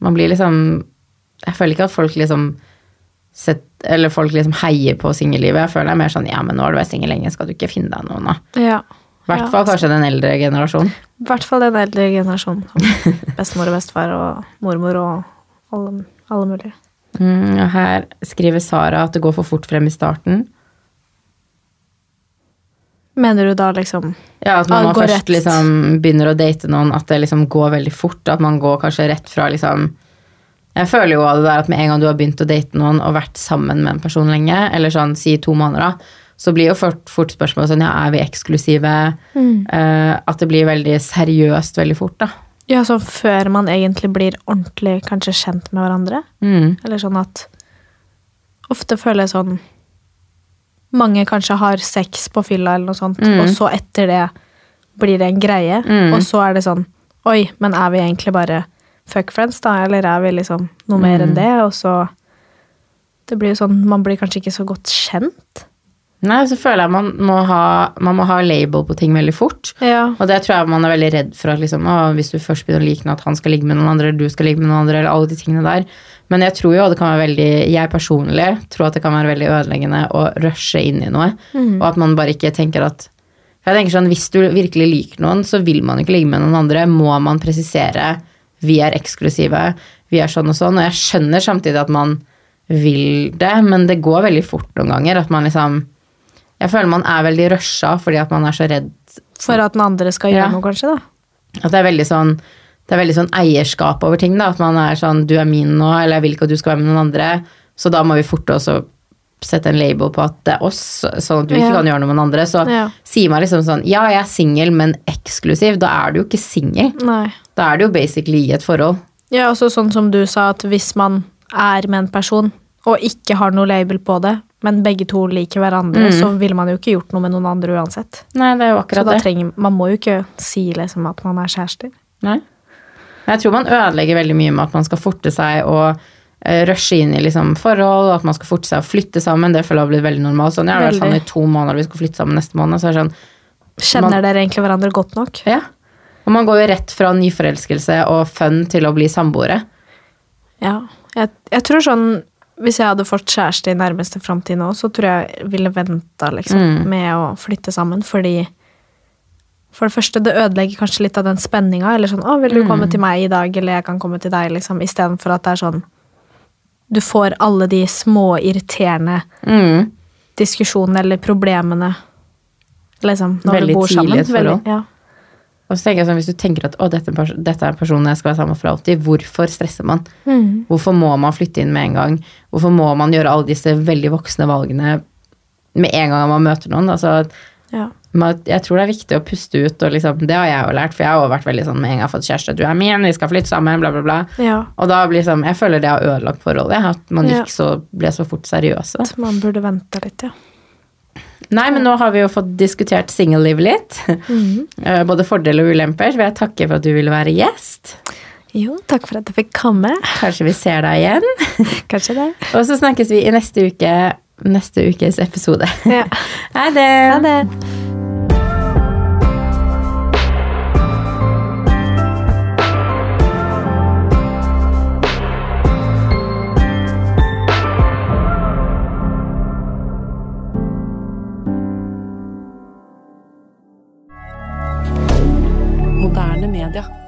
S1: Man blir liksom Jeg føler ikke at folk liksom sett, Eller folk liksom heier på singellivet. Jeg føler det er mer sånn Ja, men nå har du vært singel lenge, skal du ikke finne deg noen, da?
S2: ja.
S1: I hvert fall kanskje den eldre generasjonen.
S2: I hvert fall den eldre generasjonen. Bestemor og bestefar og mormor og alle, alle mulige.
S1: Mm, og her skriver Sara at det går for fort frem i starten.
S2: Mener du da liksom
S1: Ja, At man
S2: går
S1: først
S2: rett.
S1: liksom begynner å date noen, at det liksom går veldig fort. At man går kanskje rett fra liksom Jeg føler jo av det der at med en gang du har begynt å date noen og vært sammen med en person lenge, eller sånn si to måneder, da, så blir jo fort, fort spørsmålet sånn ja, er vi eksklusive? Eh, at det blir veldig seriøst veldig fort, da.
S2: Ja, sånn før man egentlig blir ordentlig kanskje kjent med hverandre.
S1: Mm.
S2: Eller sånn at Ofte føler jeg sånn Mange kanskje har sex på fylla eller noe sånt,
S1: Mm.
S2: og så etter det blir det en greie.
S1: Mm.
S2: Og så er det sånn Oi, men er vi egentlig bare fuck friends, da? Eller er vi liksom noe mer
S1: Mm.
S2: enn det? Og så Det blir jo sånn Man blir kanskje ikke så godt kjent.
S1: Nei, så føler jeg man må ha, man må ha label på ting veldig fort.
S2: Ja.
S1: Og det tror jeg man er veldig redd for at liksom, å, hvis du først begynner å like noe, at han skal ligge med noen andre, eller du skal ligge med noen andre, eller alle de tingene der. Men jeg tror jo det kan være veldig, jeg personlig tror at det kan være veldig ødeleggende å rushe inn i noe. Og at man bare ikke tenker at jeg tenker sånn, Hvis du virkelig liker noen, så vil man ikke ligge med noen andre. Må man presisere vi er eksklusive, vi er sånn og sånn. Og jeg skjønner samtidig at man vil det, men det går veldig fort noen ganger. At man liksom Jeg føler man er veldig rusha fordi at man er så redd
S2: For at den andre skal gjøre
S1: Ja.
S2: noe, kanskje, da.
S1: at det er veldig sånn det er veldig sånn eierskap over ting. da, At man er sånn 'du er min nå', eller 'jeg vil ikke at du skal være med noen andre'. Så da må vi forte oss å sette en label på at det er oss, sånn at du ikke
S2: Ja.
S1: kan gjøre noe med noen andre. Så
S2: Ja.
S1: sier man liksom sånn 'ja, jeg er singel, men eksklusiv', da er du jo ikke singel. Da er du jo basically i et forhold.
S2: Ja, også sånn som du sa, at hvis man er med en person og ikke har noe label på det, men begge to liker hverandre, så ville man jo ikke gjort noe med noen andre uansett.
S1: Nei, det er jo akkurat det.
S2: trenger, man må jo ikke si liksom at man er kjærester.
S1: Nei. Jeg tror man ødelegger veldig mye med at man skal forte seg og eh, rushe inn i liksom forhold, at man skal forte seg å flytte sammen. Det føler jeg har blitt veldig normalt. Sånn, jeg har vært sammen i to måneder, vi skal flytte sammen neste måned. Så er det sånn,
S2: Kjenner
S1: Man-
S2: dere egentlig hverandre godt nok?
S1: Ja. Og man går jo rett fra nyforelskelse og fun til å bli samboere.
S2: Ja. Jeg, jeg tror sånn Hvis jeg hadde fått kjæreste i nærmeste framtid nå, så tror jeg jeg ville venta liksom,
S1: Mm.
S2: med å flytte sammen, fordi For det første, det ødelegger kanskje litt av den spenninga. Eller sånn 'Å, vil du komme til meg i dag?' Eller 'jeg kan komme til deg', liksom. Istedenfor at det er sånn Du får alle de små, irriterende
S1: Mm.
S2: diskusjonene eller problemene liksom, når
S1: Veldig
S2: du bor
S1: tidlig Veldig
S2: tidlig,
S1: et forhold. Og så tenker jeg sånn, Hvis du tenker at å, dette, dette er en person jeg skal være sammen med for alltid, hvorfor stresser man?
S2: Mm.
S1: Hvorfor må man flytte inn med en gang? Hvorfor må man gjøre alle disse veldig voksne valgene med en gang man møter noen? Altså,
S2: ja.
S1: man, jeg tror det er viktig å puste ut, og liksom, det har jeg jo lært. For jeg har jo vært veldig sånn med en gang jeg har fått kjæreste, du er min, vi skal flytte sammen, bla, bla, bla.
S2: ja.
S1: Og da blir liksom, jeg føler det har ødelagt forholdet. At man
S2: Ja.
S1: så, ble så fort seriøse.
S2: At man burde vente litt, ja.
S1: Nei, men nå har vi jo fått diskutert singellivet litt. Eh, Både fordeler og ulemper. Så vil jeg takke for at du ville være gjest.
S2: Jo, takk for at jeg fikk komme.
S1: Kanskje vi ser deg igjen.
S2: Kanskje det.
S1: Og så snakkes vi i neste uke. Neste ukes episode.
S2: Ja.
S1: Ha det.
S2: Ha det.
S3: Inter.